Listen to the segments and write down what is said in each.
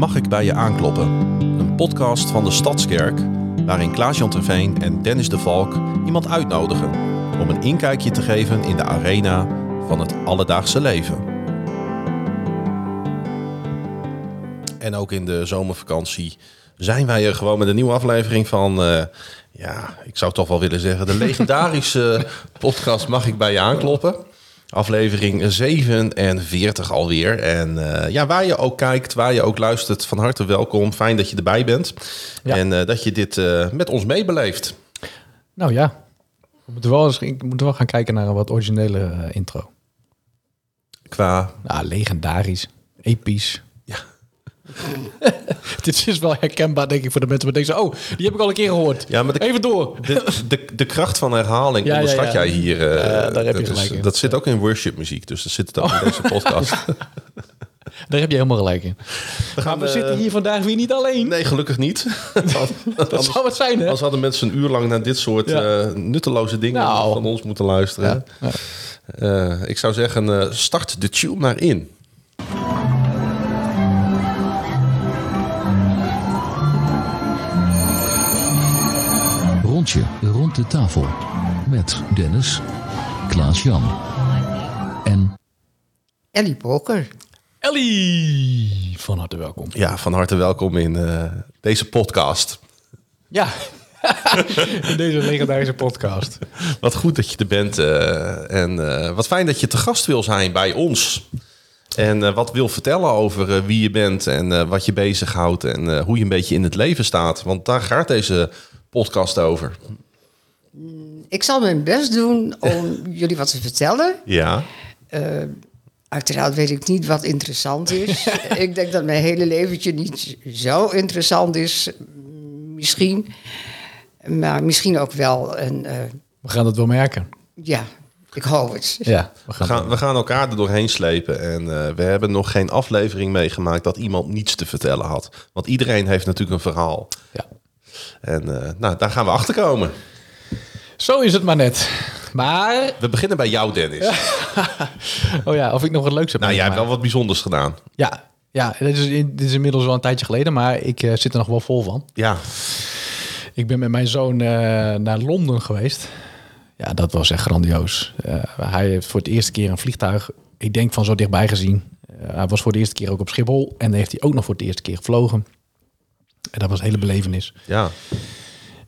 Mag ik bij je aankloppen? Een podcast van de Stadskerk waarin Klaas-Jan Terveen en Dennis de Valk iemand uitnodigen om een inkijkje te geven in de arena van het alledaagse leven. En ook in de zomervakantie zijn wij er gewoon met een nieuwe aflevering van, eh, ja, ik zou toch wel willen zeggen, de legendarische podcast Mag ik bij je aankloppen? Aflevering 47 alweer. En eh, ja, waar je ook kijkt, waar je ook luistert, van harte welkom. Fijn dat je erbij bent. Ja. En eh, dat je dit eh, met ons meebeleeft. Nou ja, we moeten wel, eens, ik moet wel gaan kijken naar een wat originele intro. Qua, Nou, legendarisch, episch. Dit is wel herkenbaar, denk ik, voor de mensen die denken, oh, die heb ik al een keer gehoord. Ja, maar de- Even door. de, de, de kracht van herhaling Ja, onderschat ja. jij hier. eh, daar heb je is- gelijk in. Dat zit ook in worshipmuziek, dus dat zit het ook in deze podcast. Daar heb je helemaal gelijk in. We Maar we eh, zitten hier vandaag weer niet alleen. Nee, gelukkig niet. dat zou het zijn, hè? Als hadden mensen een uur lang naar dit soort Ja. eh, nutteloze dingen Nou. van ons moeten luisteren. Ja. Ik zou zeggen, start de tune maar in. Rondje rond de tafel. Met Dennis, Klaas-Jan en Ellie Poker. Ellie, van harte welkom. Ja, van harte welkom in eh, deze podcast. Ja, in deze legendarische podcast. Wat goed dat je er bent. eh, en eh, wat fijn dat je te gast wil zijn bij ons. En eh, wat wil vertellen over wie je bent en eh, wat je bezighoudt. En eh, hoe je een beetje in het leven staat. Want daar gaat deze podcast over. Ik zal mijn best doen om jullie wat te vertellen. Ja, Uiteraard weet ik niet wat interessant is. ik denk dat mijn hele leventje niet zo interessant is. Misschien. Maar misschien ook wel een... eh, We gaan het wel merken. ja, ik hoop het. Ja, we we gaan, gaan, we gaan elkaar er doorheen slepen. En eh, we hebben nog geen aflevering meegemaakt dat iemand niets te vertellen had. Want iedereen heeft natuurlijk een verhaal. Ja. En eh, nou, daar gaan we achter komen. Zo is het maar net. Maar, We beginnen bij jou, Dennis. oh ja, of ik nog wat leuks heb Nou, jij hebt wel wat bijzonders gedaan. Ja, ja dit, is, dit is inmiddels wel een tijdje geleden, maar ik eh, zit er nog wel vol van. Ja, Ik ben met mijn zoon eh, naar Londen geweest. Ja, dat was echt grandioos. Hij heeft voor het eerste keer een vliegtuig, ik denk van zo dichtbij gezien. Hij was voor de eerste keer ook op Schiphol en heeft hij ook nog voor de eerste keer gevlogen. En dat was een hele belevenis. ja.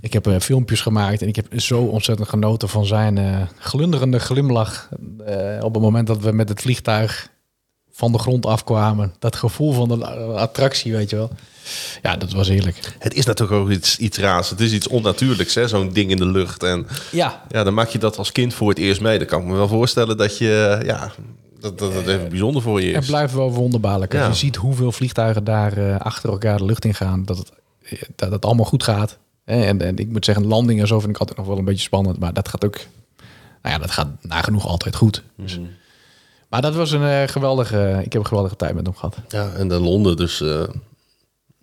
Ik heb eh, filmpjes gemaakt en ik heb zo ontzettend genoten van zijn eh, glunderende glimlach. eh, op het moment dat we met het vliegtuig van de grond afkwamen. Dat gevoel van de attractie, weet je wel. Ja, dat was heerlijk. Het is natuurlijk ook iets, iets raars. Het is iets onnatuurlijks, hè? zo'n ding in de lucht. En Ja, ja, dan maak je dat als kind voor het eerst mee. Dan kan ik me wel voorstellen dat je, ja, dat, dat het even bijzonder voor je Het is. blijft wel wonderbaarlijk. Als je ziet hoeveel vliegtuigen daar eh, achter elkaar de lucht in gaan, dat het, eh, dat het allemaal goed gaat. En, en ik moet zeggen, landing en zo vind ik altijd nog wel een beetje spannend. Maar dat gaat ook, nou ja, dat gaat nagenoeg altijd goed. Dus- Mhm. Maar dat was een eh, geweldige, ik heb een geweldige tijd met hem gehad. Ja, en dan Londen, dus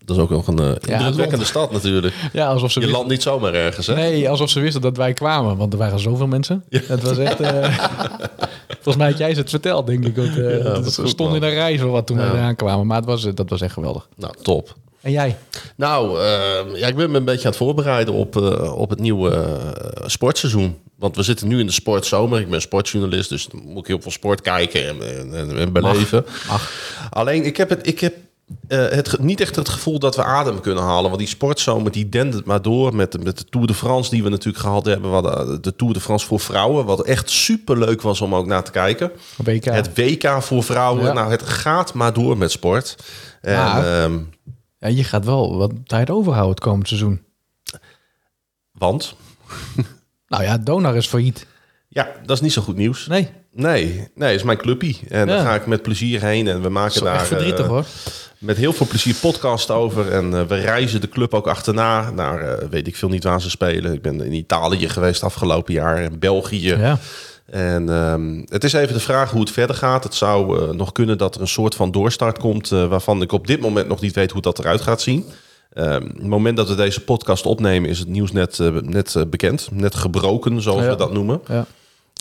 dat is ook nog een uh, indrukwekkende stad natuurlijk. Ja, alsof ze Je wisten, landt niet zomaar ergens, hè? nee, alsof ze wisten dat wij kwamen, want er waren zoveel mensen. Het was echt, eh, volgens mij had jij ze het verteld, denk ik ook. eh, dat dat stonden in een rij zo wat toen Ja. we eraan kwamen. Maar het was, eh, dat was echt geweldig. Nou, top. En jij? Nou, eh, ja, ik ben me een beetje aan het voorbereiden op, eh, op het nieuwe eh, sportseizoen. Want we zitten nu in de sportzomer. Ik ben sportjournalist, dus dan moet ik heel veel sport kijken en, en, en beleven. Alleen, ik heb, het, ik heb eh, het, niet echt het gevoel dat we adem kunnen halen. Want die sportzomer die dendert maar door met, de- met de Tour de France die we natuurlijk gehad hebben. We hadden de Tour de France voor vrouwen. Wat echt super leuk was om ook naar te kijken. WK. Het WK voor vrouwen. Ja. Nou, het gaat maar door met sport. En, Maar- ehm, Ja, je gaat wel wat tijd overhouden het komend seizoen. want, Nou ja, Donar is failliet. ja, dat is niet zo goed nieuws. Nee, Nee, nee, is mijn clubpie. En daar ga ik met plezier heen. En we maken daar echt verdrietig eh, hoor. Met heel veel plezier podcast over. En eh, we reizen de club ook achterna. Naar eh, weet ik veel niet waar ze spelen. Ik ben in Italië geweest afgelopen jaar. En België. Ja. En ehm, het is even de vraag hoe het verder gaat. Het zou eh, nog kunnen dat er een soort van doorstart komt... waarvan ik op dit moment nog niet weet hoe dat eruit gaat zien. Ehm, het moment dat we deze podcast opnemen... is het nieuws net, net bekend. Net gebroken, zoals Ja. we dat noemen. Ja.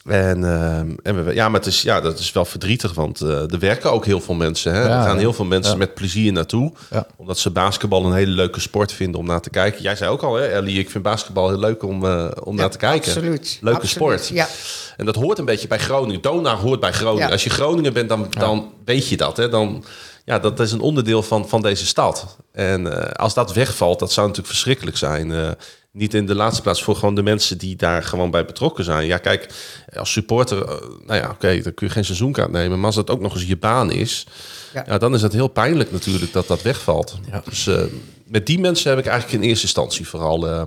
En, ehm, en we, ja, maar het is, ja, dat is wel verdrietig, want eh, er werken ook heel veel mensen. Hè? Ja, er gaan ja. heel veel mensen Ja. met plezier naartoe. Omdat ze basketbal een hele leuke sport vinden om naar te kijken. Jij zei ook al, hè, Ellie, ik vind basketbal heel leuk om, eh, om naar te kijken. Absoluut. Leuke absoluut, sport. Ja. En dat hoort een beetje bij Groningen. Donar hoort bij Groningen. Als je Groningen bent, dan, dan weet je dat. Hè? Dan, ja, dat is een onderdeel van, van deze stad. En eh, als dat wegvalt, dat zou natuurlijk verschrikkelijk zijn. Niet in de laatste plaats voor gewoon de mensen die daar gewoon bij betrokken zijn. Ja, kijk, als supporter, eh, nou ja, oké, dan kun je geen seizoenkaart nemen. Maar als dat ook nog eens je baan is, ja. Ja. dan is het heel pijnlijk natuurlijk dat dat wegvalt. Ja. Dus eh, met die mensen heb ik eigenlijk in eerste instantie vooral eh,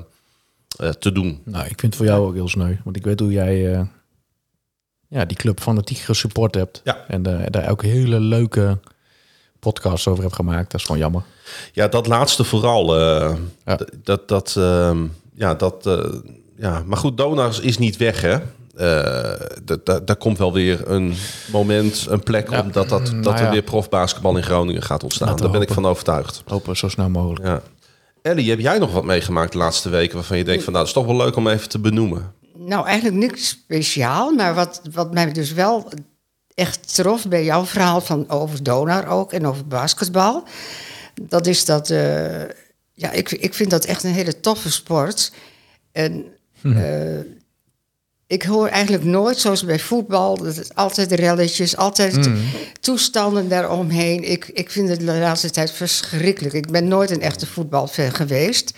eh, te doen. Nou, ik vind het voor jou ook heel sneu. Want ik weet hoe jij eh, ja, die club fanatiek gesupport hebt. Ja. En daar ook hele leuke podcasts over hebt gemaakt. Dat is gewoon jammer. Ja, dat laatste vooral. eh, Ja. Dat, dat, ehm, ja, dat, eh, ja. Maar goed, Donars is niet weg, hè? Eh, d- daar komt wel weer een moment, een plek Ja. om dat, dat, dat Nou er ja. weer profbasketbal in Groningen gaat ontstaan. Daar ben ik van overtuigd. Hopen zo snel mogelijk. Ja. Ellie, heb jij nog wat meegemaakt de laatste weken waarvan je denkt van nou, dat is toch wel leuk om even te benoemen? Nou, eigenlijk niks speciaal. Maar wat, wat mij dus wel echt trof bij jouw verhaal van over Donar ook en over basketbal. Dat is dat, eh, ja, ik, ik vind dat echt een hele toffe sport. En eh, ik hoor eigenlijk nooit, zoals bij voetbal, dat het altijd relletjes, altijd toestanden daaromheen. Ik, ik vind het de laatste tijd verschrikkelijk. Ik ben nooit een echte voetbalfan geweest.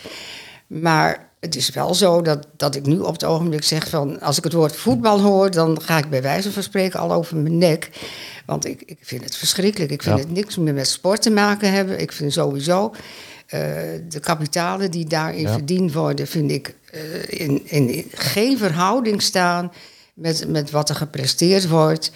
Maar het is wel zo dat, dat ik nu op het ogenblik zeg van... als ik het woord voetbal hoor, dan ga ik bij wijze van spreken al over mijn nek. Want ik, ik vind het verschrikkelijk. Ik vind Ja. het niks meer met sport te maken hebben. Ik vind sowieso de kapitalen die daarin Ja. verdiend worden... vind ik eh, in, in geen verhouding staan met, met wat er gepresteerd wordt...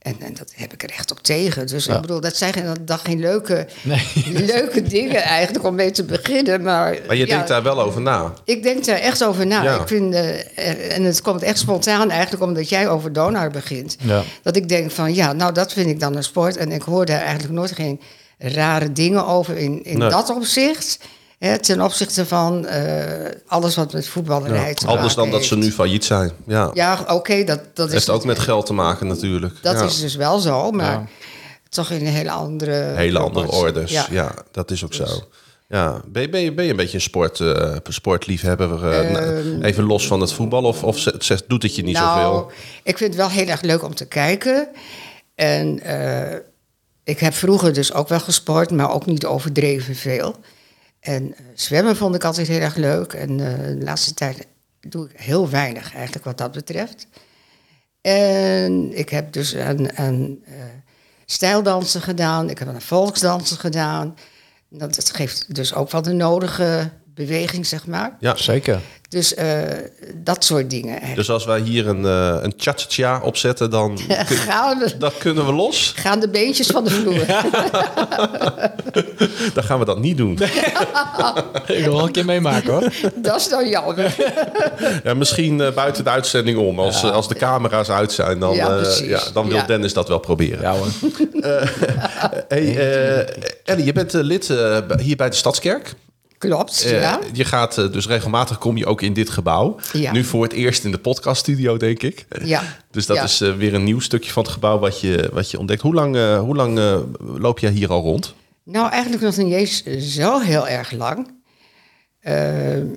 En, en dat heb ik er echt op tegen. Dus Ja. ik bedoel, dat zijn geen- dat geen leuke, Nee. leuke dingen eigenlijk om mee te beginnen. Maar, Maar je ja, denkt daar wel over na. ik denk daar echt over na. Ja. Ik vind, eh, en het komt echt spontaan eigenlijk omdat jij over Donar begint. Ja. Dat ik denk van ja, nou dat vind ik dan een sport. En ik hoor daar eigenlijk nooit geen rare dingen over in, in Nee. dat opzicht. Hè, ten opzichte van eh, alles wat met voetballerij te Anders maken dan dat ze nu failliet zijn. Ja, Ja, oké, dat, dat is... heeft ook met geld te maken natuurlijk. Dat ja. is dus wel zo, maar Ja. toch in een hele andere... Hele andere orders. Ja. Ja. dat is ook Dus- zo. Ja, ben je, ben je, ben je een beetje een sport, eh, sportliefhebber? eh, Ehm, even los van het voetbal? Of, of zegt- zegt, doet het je niet nou, zoveel? ik vind het wel heel erg leuk om te kijken. En eh, ik heb vroeger dus ook wel gesport, maar ook niet overdreven veel. En eh, zwemmen vond ik altijd heel erg leuk. En eh, de laatste tijd doe ik heel weinig eigenlijk wat dat betreft. En ik heb dus een, een eh, stijldansen gedaan. Ik heb een volksdansen gedaan. Dat, dat geeft dus ook wel de nodige beweging, zeg maar. Ja. Zeker. Dus eh, dat soort dingen. eigenlijk. Dus als wij hier een, eh een cha-cha-cha opzetten, dan, kun- gaan, we, dan kunnen we los. gaan de beentjes van de vloer. Dan gaan we dat niet doen. Ik wil wel een keer meemaken hoor. Dat is dan jammer. Ja, misschien eh, buiten de uitzending om. Als, als de camera's uit zijn, dan, Ja, eh, dan wil Ja. Dennis dat wel proberen. Ja hoor. Hey, eh, Ellie, je bent lid eh, hier bij de Stadskerk. Klopt, Eh, ja. Je gaat eh, dus regelmatig kom je ook in dit gebouw. Ja. Nu voor het eerst in de podcaststudio, denk ik. Ja. Dus dat Ja. is eh, weer een nieuw stukje van het gebouw wat je, wat je ontdekt. Hoe lang, hoe lang loop jij hier al rond? Nou, eigenlijk nog niet eens zo heel erg lang.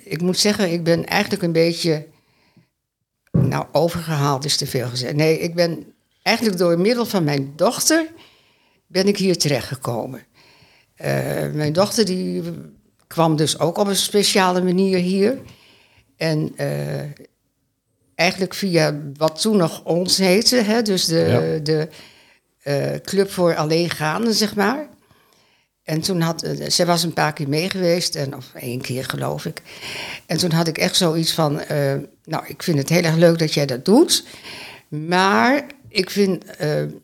Ik moet zeggen, ik ben eigenlijk een beetje... Nou, overgehaald is te veel gezegd. Nee, ik ben eigenlijk door middel van mijn dochter... ben ik hier terechtgekomen. Mijn dochter die kwam dus ook op een speciale manier hier. En eh, eigenlijk via wat toen nog ons heette... Hè, dus de, Ja. de eh, club voor alleengaanden, zeg maar... En toen had, eh, zij was een paar keer mee geweest, en, of één keer geloof ik. En toen had ik echt zoiets van, nou, ik vind het heel erg leuk dat jij dat doet. Maar ik vind,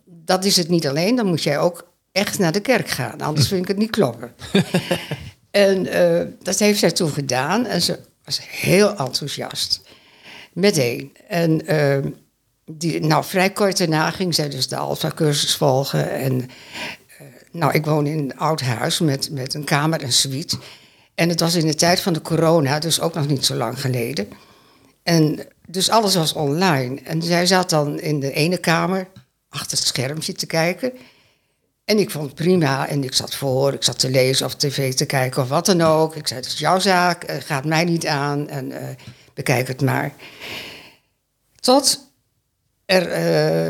dat is het niet alleen, dan moet jij ook echt naar de kerk gaan. Anders vind ik het niet kloppen. en eh, dat heeft zij toen gedaan en ze was heel enthousiast. Meteen. En eh, die, nou, vrij kort daarna ging zij dus de Alpha-cursus volgen. En nou, ik woon in een oud huis met, met een kamer en suite. En het was in de tijd van de corona, dus ook nog niet zo lang geleden. En dus alles was online. En zij zat dan in de ene kamer achter het schermpje te kijken. En ik vond het prima. En ik zat voor, ik zat te lezen of tv te kijken of wat dan ook. Ik zei, het is jouw zaak, uh, gaat mij niet aan en uh, bekijk het maar. Tot er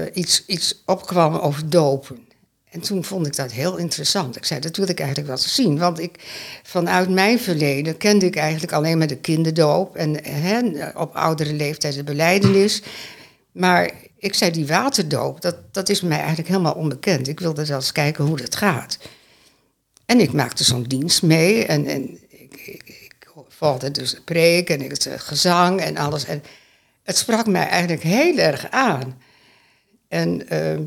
uh, iets, iets opkwam over dopen. En toen vond ik dat heel interessant. Ik zei, dat wil ik eigenlijk wel zien. Want ik, vanuit mijn verleden kende ik eigenlijk alleen maar de kinderdoop... en hè, op oudere leeftijd de beleidenis. Maar ik zei, die waterdoop, dat, dat is mij eigenlijk helemaal onbekend. Ik wilde eens kijken hoe dat gaat. En ik maakte zo'n dienst mee en, en ik, ik, volgde dus de preek en het gezang en alles. En het sprak mij eigenlijk heel erg aan. En uh,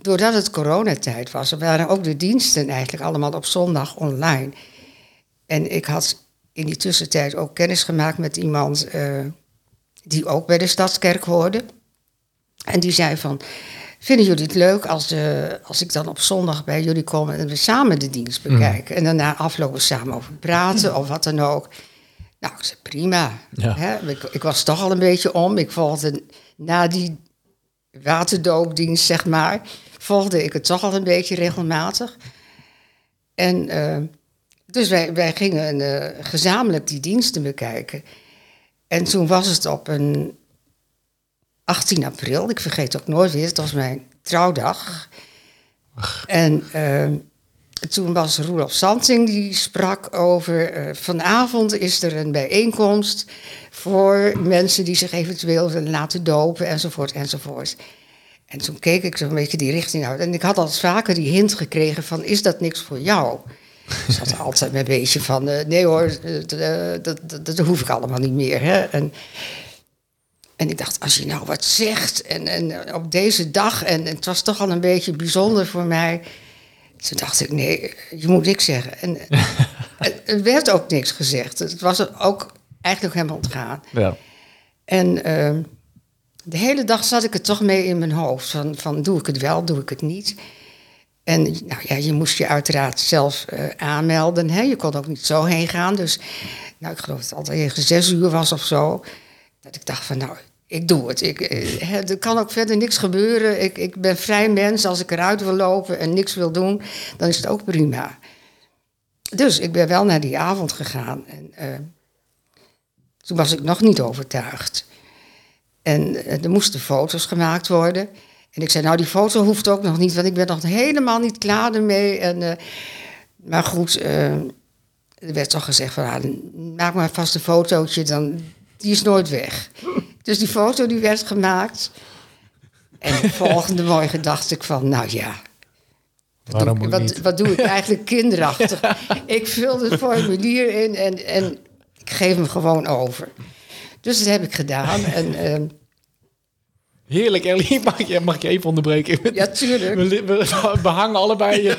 doordat het coronatijd was, waren ook de diensten eigenlijk allemaal op zondag online. En ik had in die tussentijd ook kennis gemaakt met iemand uh, die ook bij de Stadskerk hoorde. En die zei van, vinden jullie het leuk als, uh, als ik dan op zondag bij jullie kom en we samen de dienst bekijken? Mm. En daarna aflopen samen over praten of wat dan ook. Nou, ik zei prima. Ja. Hè? Ik, ik, was toch al een beetje om. Ik volgde na die waterdoopdienst, zeg maar, volgde ik het toch al een beetje regelmatig. En uh, dus wij, wij gingen uh, gezamenlijk die diensten bekijken. En toen was het op een 18 april, ik vergeet ook nooit weer, het was mijn trouwdag. Ach. En uh, toen was Roelof Santing die sprak over... Uh, vanavond is er een bijeenkomst voor mensen die zich eventueel willen laten dopen, enzovoort, enzovoort. En toen keek ik zo'n beetje die richting uit. En ik had al vaker die hint gekregen van, is dat niks voor jou? Ik zat altijd met een beetje van, uh, nee hoor, dat, dat, dat, hoef ik allemaal niet meer. Hè? En, en ik dacht, als je nou wat zegt en, en op deze dag, en, en, het was toch al een beetje bijzonder voor mij. Toen dacht ik, nee, je moet niks zeggen. En het, er werd ook niks gezegd. Het was ook eigenlijk helemaal ontgaan. Ja. En uh, de hele dag zat ik er toch mee in mijn hoofd. Van, van doe ik het wel, doe ik het niet. En nou ja, je moest je uiteraard zelf uh, aanmelden. Hè? Je kon ook niet zo heen gaan. Dus nou, ik geloof dat het altijd zes uur was of zo. Dat ik dacht van nou, ik doe het. Ik, er kan ook verder niks gebeuren. Ik, ik ben vrij mens. Als ik eruit wil lopen en niks wil doen, dan is het ook prima. Dus ik ben wel naar die avond gegaan. En uh, toen was ik nog niet overtuigd. En uh, er moesten foto's gemaakt worden. En ik zei, nou die foto hoeft ook nog niet, want ik ben nog helemaal niet klaar ermee. En, maar goed, er werd toch gezegd van, ah, maak maar vast een fotootje, dan, die is nooit weg. Dus die foto die werd gemaakt. En de volgende morgen dacht ik van, nou ja, wat doe, wat, wat doe ik eigenlijk kinderachtig? Ik vul het formulier in en, en ik geef hem gewoon over. Dus dat heb ik gedaan. En, uh, Heerlijk, Ellie. Mag, je, mag ik je even onderbreken? Ja, tuurlijk. We, we, we hangen allebei...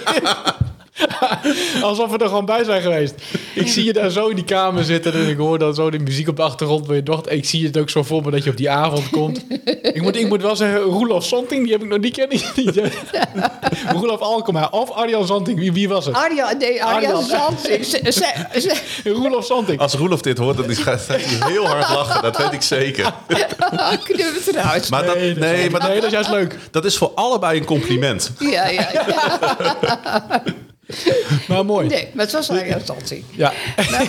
Alsof we er gewoon bij zijn geweest. Ik zie je daar zo in die kamer zitten en ik hoor dan zo de muziek op de achtergrond. Waar je dacht, ik zie het ook zo voor me dat je op die avond komt. Ik moet, ik moet wel zeggen, Roelof Santing, die heb ik nog niet kennen. Roelof Alkema of Arjan Santing, wie, wie was het? Arjan, nee, Arjan, Santing. Roelof Santing. Als Roelof dit hoort, dan gaat hij heel hard lachen. Dat weet ik zeker. Knip het eruit. Maar dat, nee, nee, maar dat, nee, dat is juist leuk. Dat is voor allebei een compliment. Ja, ja, ja. Maar mooi. Nee, maar het was een instantie. Ja. Nou,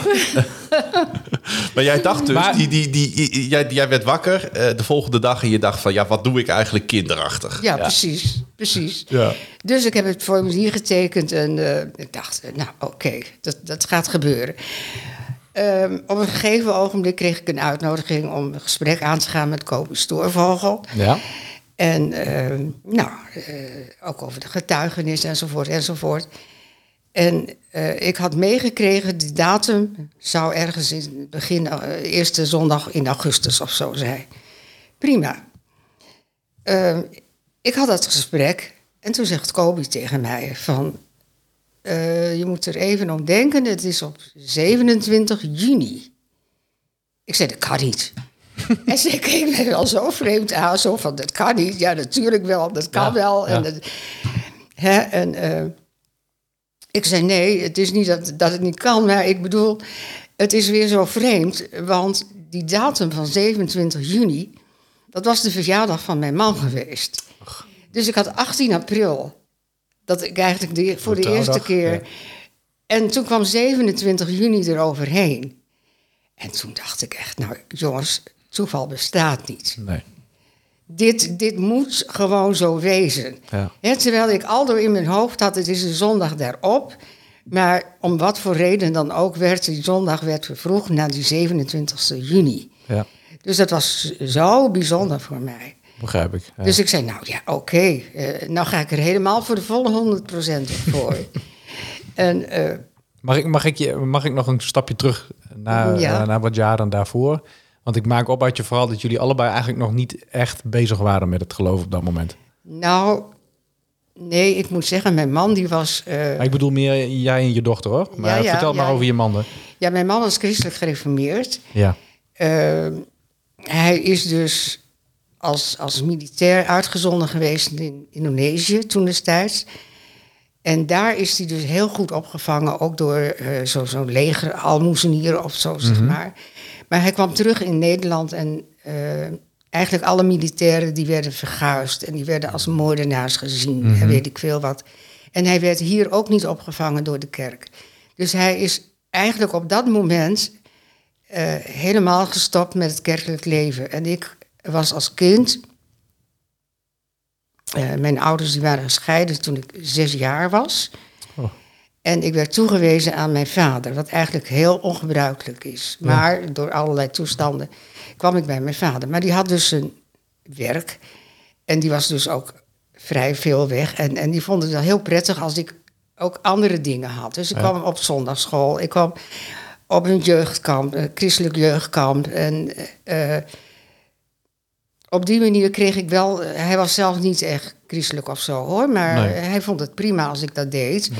maar jij dacht dus, maar, die, die, die, jij, jij werd wakker uh, de volgende dag en je dacht van, ja, wat doe ik eigenlijk kinderachtig? Ja, ja. precies, precies. Ja. Dus ik heb het formulier getekend en uh, ik dacht, nou oké, okay, dat, dat gaat gebeuren. Um, op een gegeven ogenblik kreeg ik een uitnodiging om een gesprek aan te gaan met Kobe Stoorvogel. Ja. En uh, nou, uh, ook over de getuigenis enzovoort enzovoort. En uh, ik had meegekregen, die datum zou ergens in het begin, uh, eerste zondag in augustus of zo zijn. Prima. Uh, ik had dat gesprek en toen zegt Kobi tegen mij van... je moet er even om denken, het is op 27 juni. Ik zei, dat kan niet. en ze keek mij wel zo vreemd aan, zo van, dat kan niet. Ja, natuurlijk wel, dat kan ja, wel. Ja. En, dat, hè, en ik zei nee, het is niet dat, dat het niet kan, maar ik bedoel, het is weer zo vreemd, want die datum van 27 juni, dat was de verjaardag van mijn man geweest. Dus ik had 18 april, dat ik eigenlijk de, voor de eerste keer. ja. En toen kwam 27 juni eroverheen. En toen dacht ik echt, nou jongens, toeval bestaat niet. Nee. Dit, dit moet gewoon zo wezen. Ja. Terwijl ik al door in mijn hoofd had, het is de zondag daarop. Maar om wat voor reden dan ook werd die zondag werd vervroegd naar die 27 juni. Ja, Dus dat was zo bijzonder voor mij. begrijp ik. Ja. Dus ik zei, nou ja, oké, eh, nou ga ik er helemaal voor de volle 100% voor. en eh, Mag ik, mag, ik je, mag ik nog een stapje terug naar, Ja. eh, naar wat jaren daarvoor? Want ik maak op uit je verhaal dat jullie allebei eigenlijk nog niet echt bezig waren met het geloof op dat moment. nou, nee, ik moet zeggen, mijn man die was... eh, ik bedoel meer jij en je dochter hoor. Maar Ja, ja, vertel maar over je man. dan. ja, mijn man was christelijk gereformeerd. Ja. Eh, hij is dus als, als militair uitgezonden geweest in Indonesië toen destijds. En daar is hij dus heel goed opgevangen, ook door zo- zo'n leger almoezenier of zo, zeg maar. Maar hij kwam terug in Nederland en eh, eigenlijk alle militairen die werden verguisd en die werden als moordenaars gezien en weet ik veel wat. En hij werd hier ook niet opgevangen door de kerk. Dus hij is eigenlijk op dat moment eh, helemaal gestopt met het kerkelijk leven. En ik was als kind. eh, mijn ouders die waren gescheiden toen ik zes jaar was. En ik werd toegewezen aan mijn vader, wat eigenlijk heel ongebruikelijk is. Maar door allerlei toestanden kwam ik bij mijn vader. Maar die had dus een werk. En die was dus ook vrij veel weg. En, en die vond het wel heel prettig als ik ook andere dingen had. Dus ik Ja. kwam op zondagschool. Ik kwam op een jeugdkamp, een christelijk jeugdkamp. En eh, op die manier kreeg ik wel... Hij was zelf niet echt christelijk of zo, hoor. Maar Nee. hij vond het prima als ik dat deed.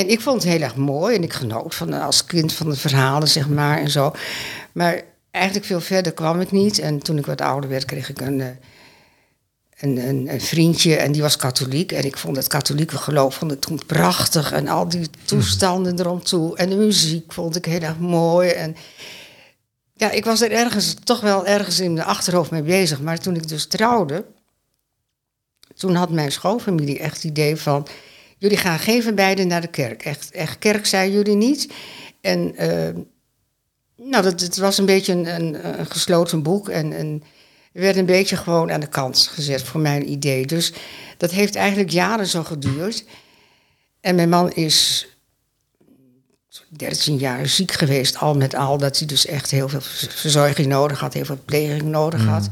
En ik vond het heel erg mooi. En ik genoot van, als kind van de verhalen, zeg maar, en zo. Maar eigenlijk veel verder kwam ik niet. En toen ik wat ouder werd, kreeg ik een... eh, een, een, een vriendje en die was katholiek. En ik vond het katholieke geloof vond ik toen prachtig. En al die toestanden eromtoe. En de muziek vond ik heel erg mooi. En ja, ik was er ergens, toch wel ergens in mijn achterhoofd mee bezig. Maar toen ik dus trouwde, toen had mijn schoonfamilie echt het idee van... jullie gaan geen van beiden naar de kerk. Echt, echt kerk zijn jullie niet. En eh, nou, dat, het was een beetje een, een, een gesloten boek. En, en werd een beetje gewoon aan de kant gezet voor mijn idee. Dus dat heeft eigenlijk jaren zo geduurd. En mijn man is 13 jaar ziek geweest, al met al. Dat hij dus echt heel veel verzorging nodig had, heel veel pleging nodig had.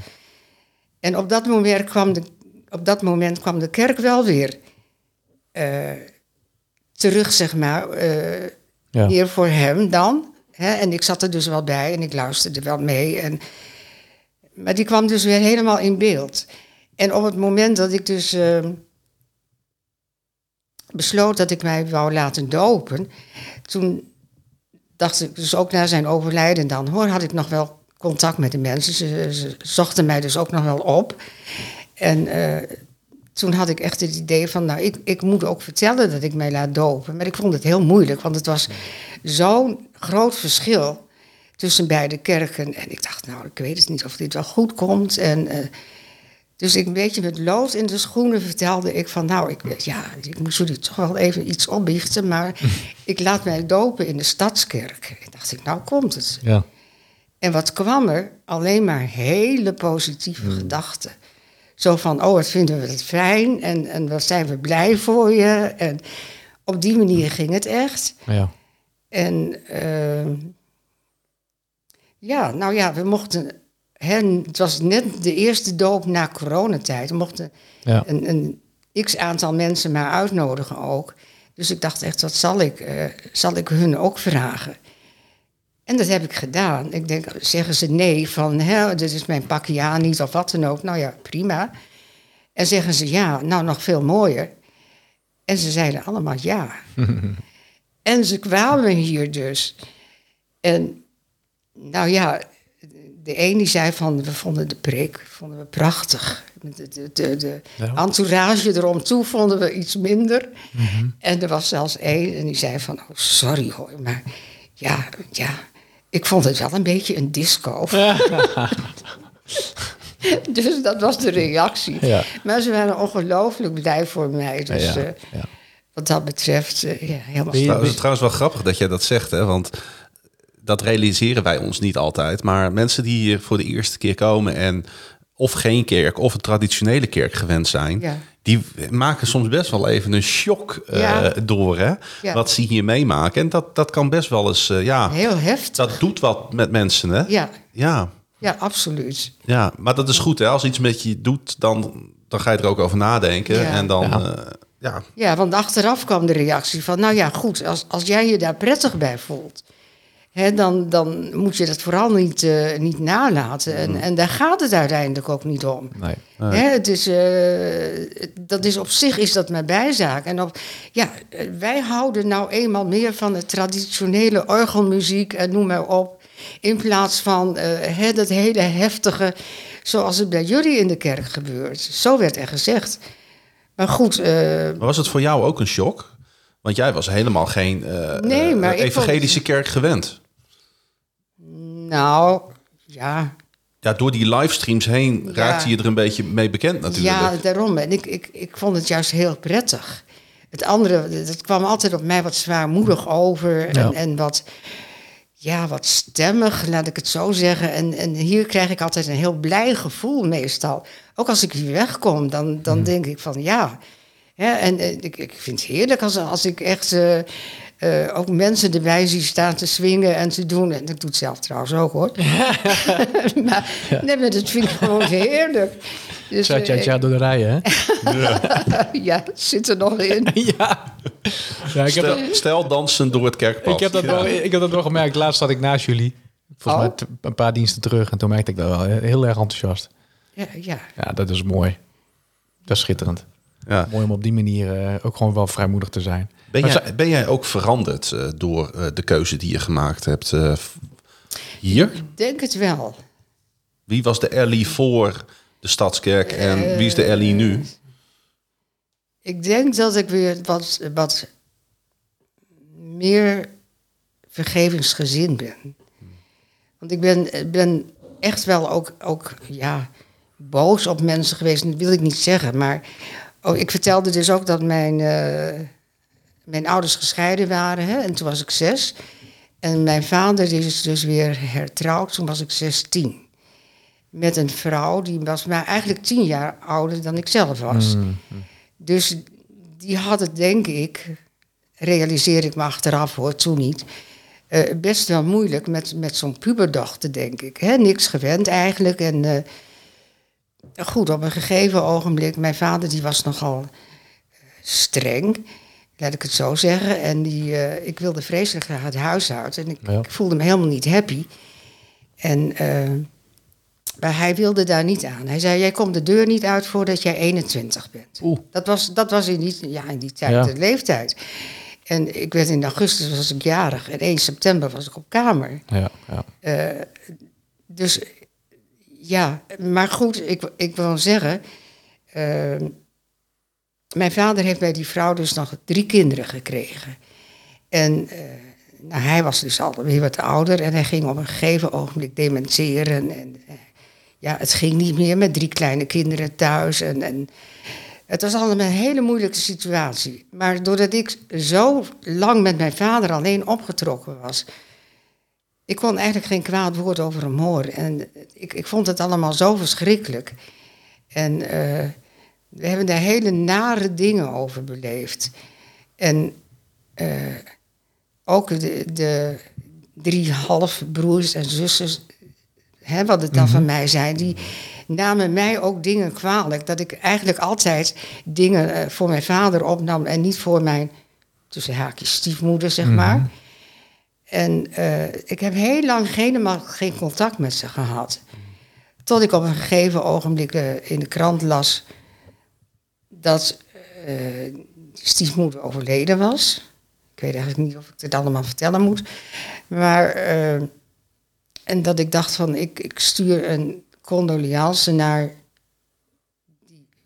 En op dat moment kwam de, op dat moment kwam de kerk wel weer terug, zeg maar. eh, Ja. meer voor hem dan. Hè? En ik zat er dus wel bij en ik luisterde wel mee. En, maar die kwam dus weer helemaal in beeld. En op het moment dat ik dus eh, besloot dat ik mij wou laten dopen, toen dacht ik dus ook na zijn overlijden dan, hoor, had ik nog wel contact met de mensen. Ze, ze zochten mij dus ook nog wel op. En eh, toen had ik echt het idee van, nou, ik, ik moet ook vertellen dat ik mij laat dopen. Maar ik vond het heel moeilijk, want het was zo'n groot verschil tussen beide kerken. En ik dacht, nou, ik weet het niet of dit wel goed komt. En, eh, dus ik een beetje met lood in de schoenen vertelde ik van, nou, ik, ja, ik moest jullie toch wel even iets opbiechten, maar ik laat mij dopen in de stadskerk. En dacht ik, nou komt het. Ja. En wat kwam er? Alleen maar hele positieve gedachten. Zo van, oh, wat vinden we het fijn en, en wat zijn we blij voor je. En op die manier ging het echt. Ja. En ehm, ja, nou ja, we mochten... Hè, het was net de eerste doop na coronatijd. We mochten Ja. een, een x-aantal mensen maar uitnodigen ook. Dus ik dacht echt, wat zal ik, eh, zal ik hun ook vragen? En dat heb ik gedaan. Ik denk, zeggen ze nee van, hè, dit is mijn pakje ja niet of wat dan ook. Nou ja, prima. En zeggen ze ja, nou nog veel mooier. En ze zeiden allemaal ja. en ze kwamen hier dus. En nou ja, de een die zei van, we vonden de preek vonden we prachtig. De, de, de, entourage eromtoe vonden we iets minder. En er was zelfs één en die zei van, oh sorry hoor, maar ja, ja, ik vond het wel een beetje een disco. dus dat was de reactie. Ja. Maar ze waren ongelooflijk blij voor mij. Dus Ja, eh, wat dat betreft, eh, ja, helemaal het is trouwens wel grappig dat jij dat zegt, hè? want dat realiseren wij ons niet altijd. Maar mensen die hier voor de eerste keer komen en of geen kerk of een traditionele kerk gewend zijn, Ja. Die maken soms best wel even een shock eh, Ja. door, hè? Ja. Wat ze hier meemaken. En dat, dat kan best wel eens, eh, ja, heel heftig. dat doet wat met mensen, hè? Ja, ja. ja, absoluut. Ja, maar dat is goed, hè? Als iets met je doet, dan, dan ga je er ook over nadenken. Ja. En dan, Ja. ja. ja, Ja, want achteraf kwam de reactie van... nou ja, goed, als, als jij je daar prettig bij voelt... Dan, dan moet je dat vooral niet, eh, niet nalaten. En, en daar gaat het uiteindelijk ook niet om. Nee. Het is, eh, dat is op zich is dat maar bijzaak. En op, ja, eh, wij houden nou eenmaal meer van de traditionele orgelmuziek en noem maar op. In plaats van eh, hè, dat hele heftige, zoals het bij jullie in de kerk gebeurt. Zo werd er gezegd. Maar goed, eh, Maar was het voor jou ook een shock? Want jij was helemaal geen eh, Nee, maar eh, vond- evangelische kerk gewend. nou, ja, Ja, door die livestreams heen Ja. raakte je er een beetje mee bekend natuurlijk. Ja, daarom. En ik, ik, ik vond het juist heel prettig. Het andere, dat kwam altijd op mij wat zwaarmoedig over. En, Ja. en wat, ja, wat stemmig, laat ik het zo zeggen. En, en hier krijg ik altijd een heel blij gevoel meestal. Ook als ik hier wegkom, dan, dan denk ik van ja. Hè, en eh, ik, ik vind het heerlijk als, als ik echt eh, eh, ook mensen erbij zie staan te swingen en te doen. En ik doe het zelf trouwens ook hoor. maar, nee, maar dat vind ik gewoon heerlijk. Dus, Tja, tja, tja, door de rijen, hè? ja, zit er nog in. ja. ja ik, heb dat, Stel, stel dansen door het kerkpad. ik, heb dat wel, ik heb dat wel gemerkt. Laatst zat ik naast jullie. Volgens Oh. mij een paar diensten terug. En toen merkte ik dat wel heel erg enthousiast. Ja, ja. Ja, dat is mooi. Dat is schitterend. Ja. Mooi om op die manier eh, ook gewoon wel vrijmoedig te zijn. Ben, jij, ben jij ook veranderd eh, door eh, de keuze die je gemaakt hebt eh, hier? Ik denk het wel. Wie was de Ellie voor de Stadskerk en wie is de Ellie nu? Ik denk dat ik weer wat, wat meer vergevingsgezind ben. Want ik ben, ben echt wel ook, ook ja, boos op mensen geweest. Dat wil ik niet zeggen. Maar oh, ik vertelde dus ook dat mijn, eh, mijn ouders gescheiden waren. Hè, en toen was ik zes. En mijn vader die is dus weer hertrouwd. Toen was ik zestien. Met een vrouw die was maar eigenlijk tien jaar ouder dan ik zelf was. Dus die had het, denk ik, realiseer ik me achteraf hoor, toen niet, eh, best wel moeilijk met, met zo'n puberdochter, denk ik. Hè? Niks gewend eigenlijk. En eh, goed, op een gegeven ogenblik, mijn vader die was nogal eh, streng, laat ik het zo zeggen. En die, eh, ik wilde vreselijk graag het huis uit. En ik, Ja. ik voelde me helemaal niet happy. En, eh, maar hij wilde daar niet aan. Hij zei, jij komt de deur niet uit voordat jij 21 bent. Oeh. Dat was, dat was in, die, ja, in die tijd Ja. de leeftijd. En ik werd in augustus was ik jarig. En 1 september was ik op kamer. Ja, ja. Dus ja, maar goed, ik, ik wil zeggen... eh, mijn vader heeft bij die vrouw dus nog drie kinderen gekregen. En eh, nou, hij was dus alweer wat ouder en hij ging op een gegeven ogenblik dementeren. En eh, ja, het ging niet meer met drie kleine kinderen thuis. En het was allemaal een hele moeilijke situatie. Maar doordat ik zo lang met mijn vader alleen opgetrokken was, ik kon eigenlijk geen kwaad woord over hem horen. En ik, ik vond het allemaal zo verschrikkelijk. En eh, we hebben daar hele nare dingen over beleefd. En eh, ook de, de drie halfbroers en zussen, hè, wat het dan van mij zijn, die namen mij ook dingen kwalijk. Dat ik eigenlijk altijd dingen eh, voor mijn vader opnam en niet voor mijn, tussen haakjes, stiefmoeder, zeg maar. En eh, ik heb heel lang helemaal geen contact met ze gehad. Tot ik op een gegeven ogenblik eh, in de krant las dat eh, die stiefmoeder overleden was. Ik weet eigenlijk niet of ik dit allemaal vertellen moet. Maar, eh, en dat ik dacht van, ik, ik stuur een condoleance naar...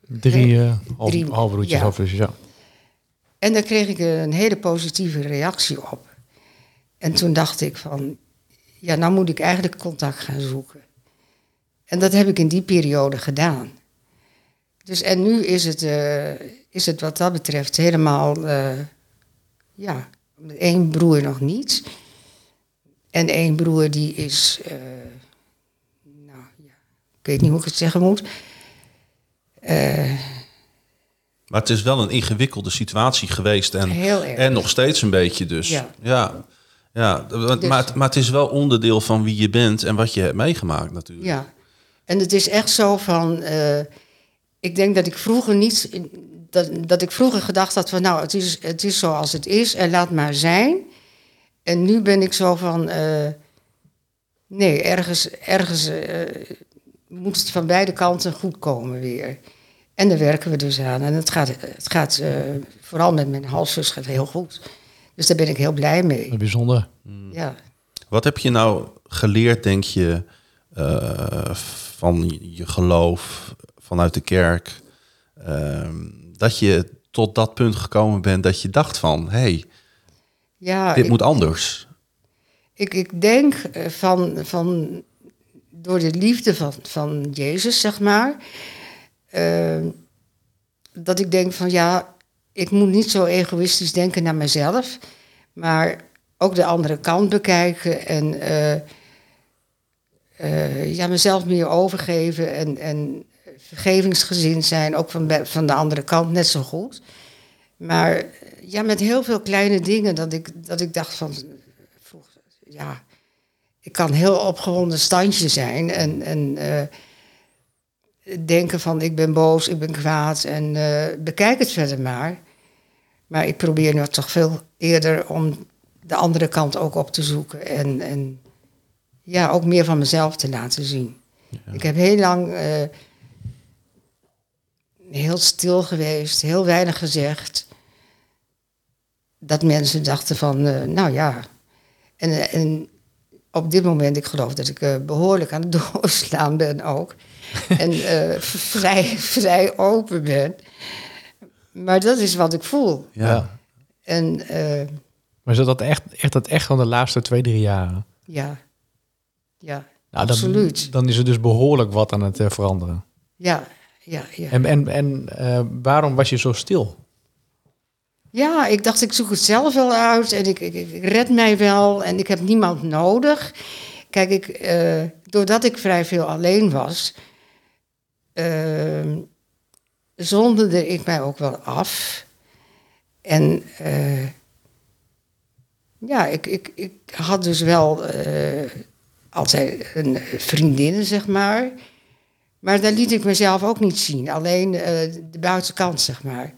Drie, eh half, Drie, halfbroertjes, ja. halfzusjes, ja. En daar kreeg ik een hele positieve reactie op. En toen dacht ik van, ja, nou moet ik eigenlijk contact gaan zoeken. En dat heb ik in die periode gedaan. Dus en nu is het, eh, is het wat dat betreft helemaal, eh, ja, met één broer nog niet. En één broer die is, eh, nou ja, ik weet niet hoe ik het zeggen moet. Maar het is wel een ingewikkelde situatie geweest. En, Heel erg. en nog steeds een beetje dus. Ja. ja. Ja. want- Dus- Maar, het, maar het is wel onderdeel van wie je bent en wat je hebt meegemaakt natuurlijk. Ja, en het is echt zo van. eh, ik denk dat ik vroeger niet. Dat, dat ik vroeger gedacht had van nou, het is, het is zoals het is en laat maar zijn. En nu ben ik zo van. eh, nee, ergens, ergens eh, moet het van beide kanten goed komen weer. En daar werken we dus aan. En het gaat, het gaat vooral met mijn halfzus gaat heel goed. Dus daar ben ik heel blij mee. Bijzonder. Ja. Wat heb je nou geleerd, denk je, eh, van je geloof, vanuit de kerk? ehm, dat je tot dat punt gekomen bent dat je dacht van... hé, hey, Ja, dit ik- moet anders. Ik, ik denk eh, van, van door de liefde van, van Jezus, zeg maar, eh, dat ik denk van ja, ik moet niet zo egoïstisch denken naar mezelf, maar ook de andere kant bekijken en eh, eh, ja, mezelf meer overgeven en, en vergevingsgezind zijn, ook van, van de andere kant net zo goed. Maar ja, met heel veel kleine dingen dat ik, dat ik dacht van, ja, ik kan heel opgewonden standje zijn en, en eh, denken van ik ben boos, ik ben kwaad en eh, bekijk het verder maar. Maar ik probeer nu toch veel eerder om de andere kant ook op te zoeken en, en ja, ook meer van mezelf te laten zien. Ik heb heel lang eh, heel stil geweest, heel weinig gezegd. Dat mensen dachten van, eh, nou ja. En, en op dit moment, ik geloof dat ik eh, behoorlijk aan het doorslaan ben ook. En eh, vrij, vrij open ben. Maar dat is wat ik voel. Ja. En eh, Maar is dat echt, echt, dat echt van de laatste twee, drie jaren? ja, ja, Nou, dan, absoluut. Dan is er dus behoorlijk wat aan het eh, veranderen. Ja, ja, ja. En, en, en eh, waarom was je zo stil? Ja, ik dacht, ik zoek het zelf wel uit en ik, ik, ik red mij wel en ik heb niemand nodig. Kijk, ik, eh, doordat ik vrij veel alleen was, eh, zonderde ik mij ook wel af. En eh, ja, ik, ik, ik had dus wel eh, altijd een vriendin, zeg maar. Maar daar liet ik mezelf ook niet zien. Alleen eh, de buitenkant, zeg maar.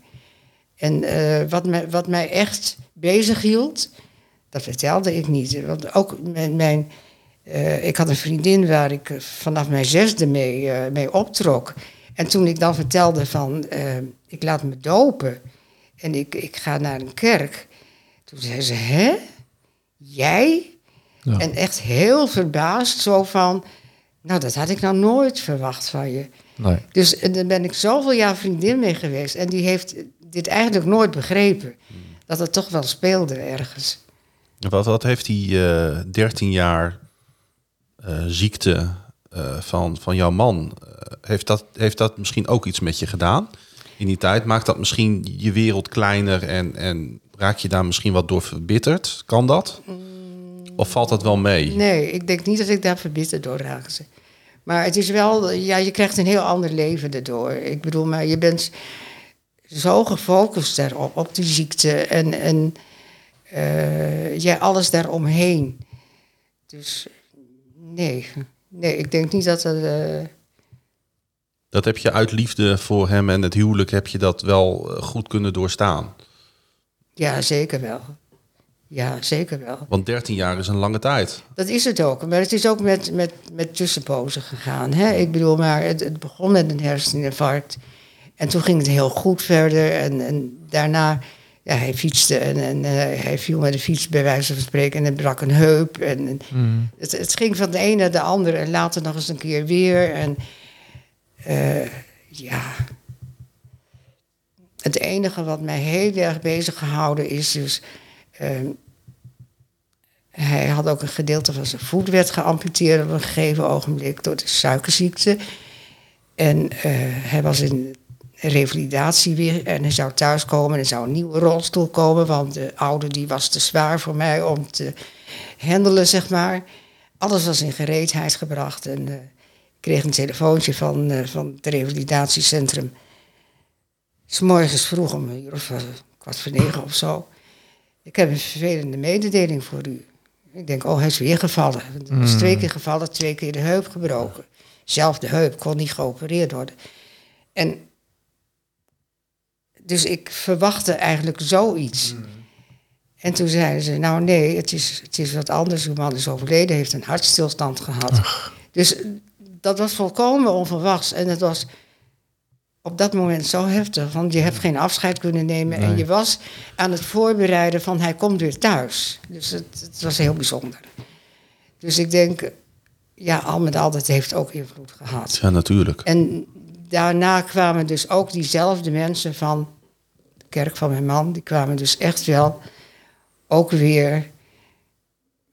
En wat, mij, wat mij echt bezig hield, dat vertelde ik niet. Want ook mijn, mijn, eh, ik had een vriendin waar ik eh, vanaf mijn zesde mee, eh, mee optrok. En toen ik dan vertelde van, eh, ik laat me dopen en ik, ik ga naar een kerk. Toen zei ze, hè? Jij? Ja. En echt heel verbaasd, zo van, nou dat had ik nou nooit verwacht van je. Nee. Dus en daar ben ik zoveel jaar vriendin mee geweest. En die heeft dit eigenlijk nooit begrepen. Dat het toch wel speelde ergens. Wat, wat heeft die eh 13 jaar ziekte eh, van, van jouw man, eh, heeft, dat, heeft dat misschien ook iets met je gedaan in die tijd? Maakt dat misschien je wereld kleiner en, en raak je daar misschien wat door verbitterd? Kan dat? Of valt dat wel mee? Nee, ik denk niet dat ik daar verbitterd door raakte. Maar het is wel, ja, je krijgt een heel ander leven erdoor. Ik bedoel, maar je bent zo gefocust daarop, op die ziekte en, en eh, ja, alles daaromheen. Dus nee, nee, ik denk niet dat het. eh, Dat heb je uit liefde voor hem en het huwelijk heb je dat wel eh, goed kunnen doorstaan. ja, zeker wel. Ja, zeker wel. Want 13 jaar is een lange tijd. Dat is het ook. Maar het is ook met, met, met tussenpozen gegaan. Hè? Ik bedoel, maar het, het begon met een herseninfarct. En toen ging het heel goed verder. En, en daarna, ja, hij fietste en, en eh, hij viel met de fiets bij wijze van spreken. En hij brak een heup. En, en Mm. het, het ging van de een naar de ander. En later nog eens een keer weer. En eh, ja... Het enige wat mij heel erg bezig gehouden is dus... ehm, hij hij had ook een gedeelte van zijn voet werd geamputeerd op een gegeven ogenblik door de suikerziekte. En eh, hij was in revalidatie weer en hij zou thuiskomen en er zou een nieuwe rolstoel komen, want de oude die was te zwaar voor mij om te handelen, zeg maar. Alles was in gereedheid gebracht en eh, ik kreeg een telefoontje van, eh, van het revalidatiecentrum. S morgens vroeg om een uur of eh, kwart voor negen of zo. Ik heb een vervelende mededeling voor u. Ik denk, oh, hij is weer gevallen. Hij is twee keer gevallen, twee keer de heup gebroken. Zelf de heup, kon niet geopereerd worden. En dus ik verwachtte eigenlijk zoiets. En toen zeiden ze, nou nee, het is, het is wat anders. Uw man is overleden, heeft een hartstilstand gehad. Dus dat was volkomen onverwachts. En het was op dat moment zo heftig. Want je hebt geen afscheid kunnen nemen. En je was aan het voorbereiden van hij komt weer thuis. Dus het, het was heel bijzonder. Dus ik denk, ja, al met al, dat heeft ook invloed gehad. Ja, natuurlijk. En daarna kwamen dus ook diezelfde mensen van kerk van mijn man, die kwamen dus echt wel ook weer.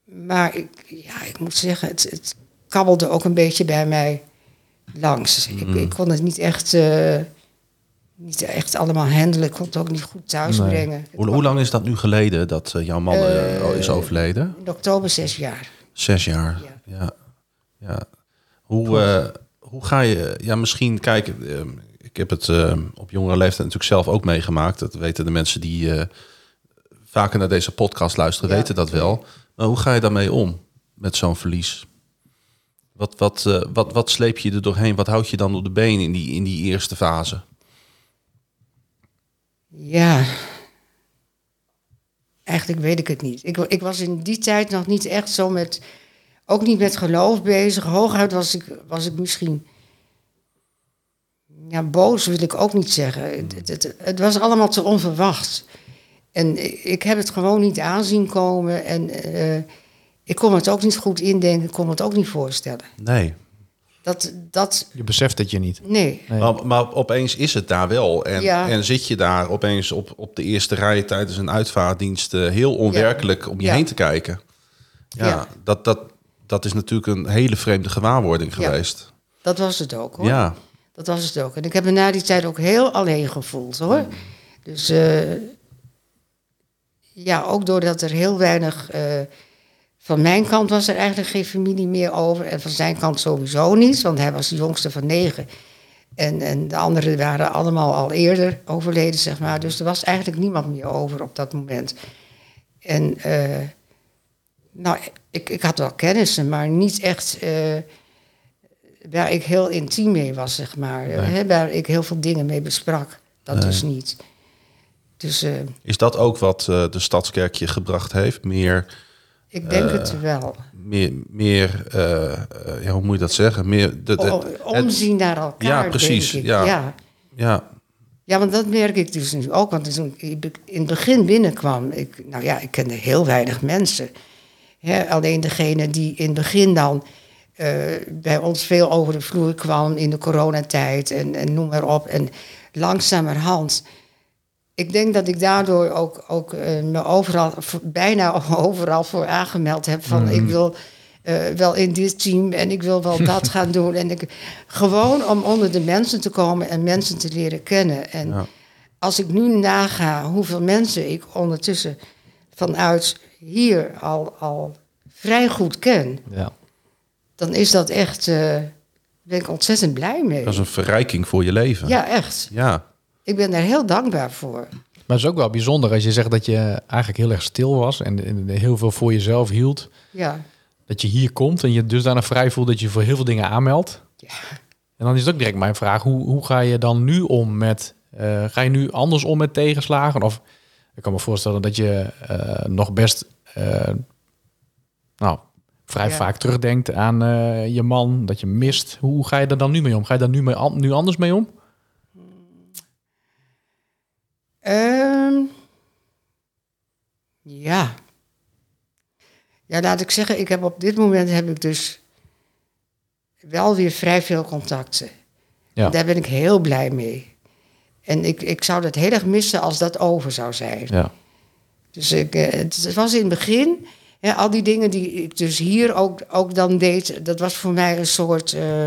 Maar ik, ja, ik moet zeggen, het, het kabbelde ook een beetje bij mij langs. Ik, ik kon het niet echt, eh, niet echt allemaal handelen. Ik kon het ook niet goed thuisbrengen. Het Hoe, lang is dat nu geleden dat eh, jouw man eh, is overleden? In oktober zes jaar. Zes jaar. Ja. Ja. ja. Hoe, hoe ga je, ja, misschien kijken. Ik heb het eh, op jongere leeftijd natuurlijk zelf ook meegemaakt. Dat weten de mensen die eh, vaker naar deze podcast luisteren, Ja. weten dat wel. Maar hoe ga je daarmee om met zo'n verlies? Wat, wat, eh, wat, wat sleep je er doorheen? Wat houd je dan op de been in die, in die eerste fase? Ja. Eigenlijk weet ik het niet. Ik, ik was in die tijd nog niet echt zo met. Ook niet met geloof bezig. Hooguit was ik, was ik misschien. Ja, boos wil ik ook niet zeggen. Het, het, het, was allemaal te onverwacht. En ik- heb het gewoon niet aanzien komen. En eh, ik kon het ook niet goed indenken. Ik kon het ook niet voorstellen. Nee. Dat, dat Je beseft het je niet. nee. Nee. Maar, maar opeens is het daar wel. En, Ja. en zit je daar opeens op, op de eerste rij tijdens een uitvaartdienst eh, heel onwerkelijk om je Ja. heen te kijken. Ja, Ja. Dat, dat, dat is natuurlijk een hele vreemde gewaarwording Ja. geweest. Dat was het ook hoor. Ja, Dat was het ook. En ik heb me na die tijd ook heel alleen gevoeld hoor. Dus eh, ja, ook doordat er heel weinig. eh, van mijn kant was er eigenlijk geen familie meer over. En van zijn kant sowieso niet, want hij was de jongste van negen. En, en de anderen waren allemaal al eerder overleden, zeg maar. Dus er was eigenlijk niemand meer over op dat moment. En eh, nou, ik, ik had wel kennissen, maar niet echt. Waar ik heel intiem mee was, zeg maar. Hè, waar ik heel veel dingen mee besprak. Dat dus niet. Dus eh, is dat ook wat eh, de Stadskerk je gebracht heeft? Meer, ik denk het wel. meer, meer eh, eh, ja, hoe moet je dat zeggen? Meer de, de- O- het- omzien naar elkaar, Ja, precies, denk ik. ja. ja. ja, Ja, want dat merk ik dus nu ook. Want toen ik in het begin binnenkwam, ik, nou ja, ik kende heel weinig mensen. Hè, alleen degene die in het begin dan eh, bij ons veel over de vloer kwam in de coronatijd en, en noem maar op. En langzamerhand, ik denk dat ik daardoor ook, ook eh, me overal, bijna overal voor aangemeld heb van ik wil eh, wel in dit team en ik wil wel dat gaan doen. En ik, gewoon om onder de mensen te komen en mensen te leren kennen. En Ja. als ik nu naga hoeveel mensen ik ondertussen vanuit hier al, al vrij goed ken, Ja. Dan is dat echt, eh ben ik ontzettend blij mee. dat is een verrijking voor je leven. Ja, echt. ja. Ik ben daar heel dankbaar voor. Maar het is ook wel bijzonder als je zegt dat je eigenlijk heel erg stil was en, en heel veel voor jezelf hield. Ja, Dat je hier komt en je dus daarna vrij voelt dat je voor heel veel dingen aanmeldt. Ja. En dan is het ook direct mijn vraag, hoe, hoe ga je dan nu om met, eh, ga je nu anders om met tegenslagen? Of ik kan me voorstellen dat je eh, nog best, eh, nou, vrij Ja. vaak terugdenkt aan eh, je man, dat je mist. Hoe ga je er dan nu mee om? Ga je daar nu, mee, nu anders mee om? Ehm, ja. Ja, laat ik zeggen, ik heb op dit moment heb ik dus wel weer vrij veel contacten. Ja. Daar ben ik heel blij mee. En ik, ik zou dat heel erg missen als dat over zou zijn. Ja. Dus ik, eh, het was in het begin, Ja, al die dingen die ik dus hier ook, ook dan deed, dat was voor mij een soort eh,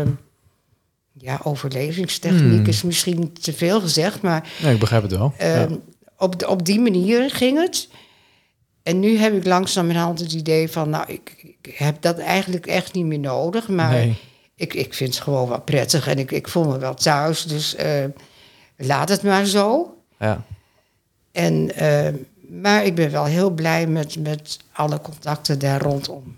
ja, overlevingstechniek, Hmm. is misschien te veel gezegd, maar Nee, ik begrijp het wel. eh, ja. op, op die manier ging het. En nu heb ik langzamerhand het idee van, nou, ik, ik heb dat eigenlijk echt niet meer nodig, maar Nee. ik, ik vind het gewoon wel prettig en ik, ik voel me wel thuis, dus eh, laat het maar zo. Ja. En, maar ik ben wel heel blij met, met alle contacten daar rondom.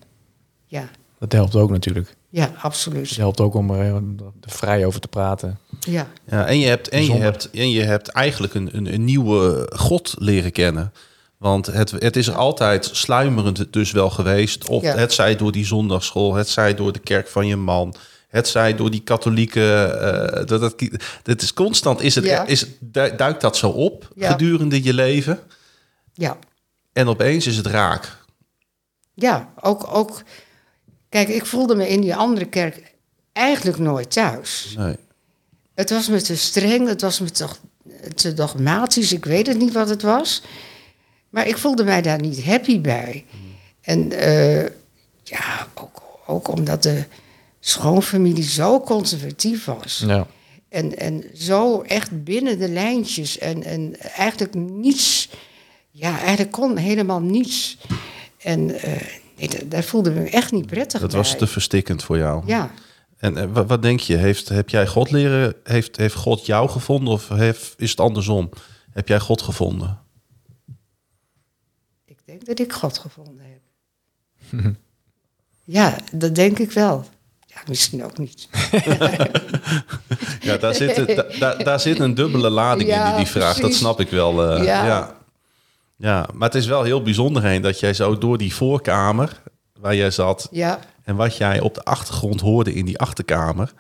Ja, Dat helpt ook natuurlijk. ja, absoluut. Het helpt ook om er eh, er vrij over te praten. Ja, Ja, en je hebt, en je hebt, en je hebt eigenlijk een, een, een nieuwe God leren kennen. Want het, het is er altijd sluimerend dus wel geweest. Of Ja. het zij door die zondagschool, het zij door de kerk van je man. Het zij door die katholieke... eh, dat, dat, dat is constant, is het, Ja. is, du- duikt dat zo op Ja. gedurende je leven. Ja. En opeens is het raak. Ja, ook, ook. Kijk, ik voelde me in die andere kerk eigenlijk nooit thuis. Nee. Het was me te streng, het was me te, te dogmatisch, ik weet het niet wat het was. Maar ik voelde mij daar niet happy bij. En eh, ja, ook, ook omdat de schoonfamilie zo conservatief was. Ja. En, en zo echt binnen de lijntjes. En, en eigenlijk niets. Ja, eigenlijk kon helemaal niets. En eh, nee, da- daar voelde ik me echt niet prettig Dat bij. was te verstikkend voor jou. Ja. En eh, wat, denk je? Heeft, heb jij God leren? Heeft, heeft God jou gevonden of heeft, is het andersom? Heb jij God gevonden? Ik denk dat ik God gevonden heb. ja, dat denk ik wel. Ja, misschien ook niet. Ja, daar zit, daar- daar zit een dubbele lading in die, die vraag. Dat snap ik wel. eh, ja. Ja. Ja. maar het is wel heel bijzonder heen dat jij zo door die voorkamer waar jij zat Ja, en wat jij op de achtergrond hoorde in die achterkamer,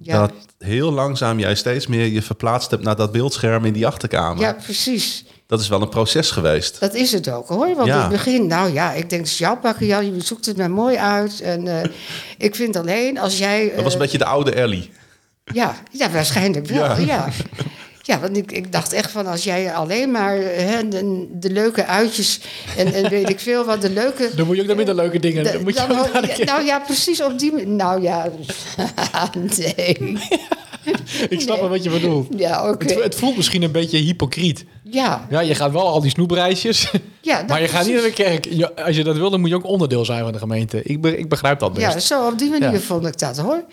ja, dat heel langzaam jij steeds meer je verplaatst hebt naar dat beeldscherm in die achterkamer. ja, precies. Dat is wel een proces geweest. Dat is het ook hoor. Want Ja. in het begin, nou ja, ik denk, het is jouw pakken, Jan, je zoekt het maar mooi uit. En eh, ik vind alleen als jij. Dat was een eh, beetje de oude Ellie. Ja, ja waarschijnlijk wel. Ja. Ja. Want ik, ik dacht echt van als jij alleen maar hè, de, de leuke uitjes en, en weet ik veel wat, de leuke. Dan moet je ook naar minder leuke dingen. Dan moet je Dan de ja, nou ja, precies op die manier. Nou ja, nee. Ik snap wel wat je bedoelt. Ja, oké. Het, het voelt misschien een beetje hypocriet. Ja, Ja, je gaat wel al die snoepreisjes. ja dat maar je gaat niet naar de kerk. Je- als je dat wil, dan moet je ook onderdeel zijn van de gemeente. Ik, be- ik begrijp dat best. Ja, zo op die manier Ja. vond ik dat hoor.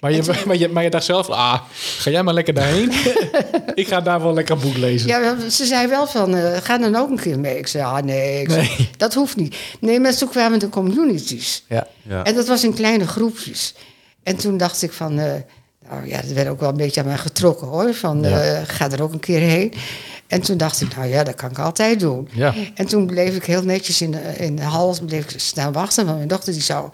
Maar, je, maar, je, maar je dacht zelf, ah, ga jij maar lekker daarheen. ik ga daar wel lekker een boek lezen. Ja, ze zei wel van, eh, ga dan ook een keer mee. Ik zei, ah nee, ik zei, Nee. dat hoeft niet. Nee, maar toen kwamen de communities. Ja. Ja. En dat was in kleine groepjes. En toen dacht ik van, eh, nou ja, dat werd ook wel een beetje aan mij getrokken hoor. Van, Ja. eh, ga er ook een keer heen. En toen dacht ik, nou ja, dat kan ik altijd doen. Ja. En toen bleef ik heel netjes in de, in de hal bleef ik staan wachten. Want mijn dochter die zou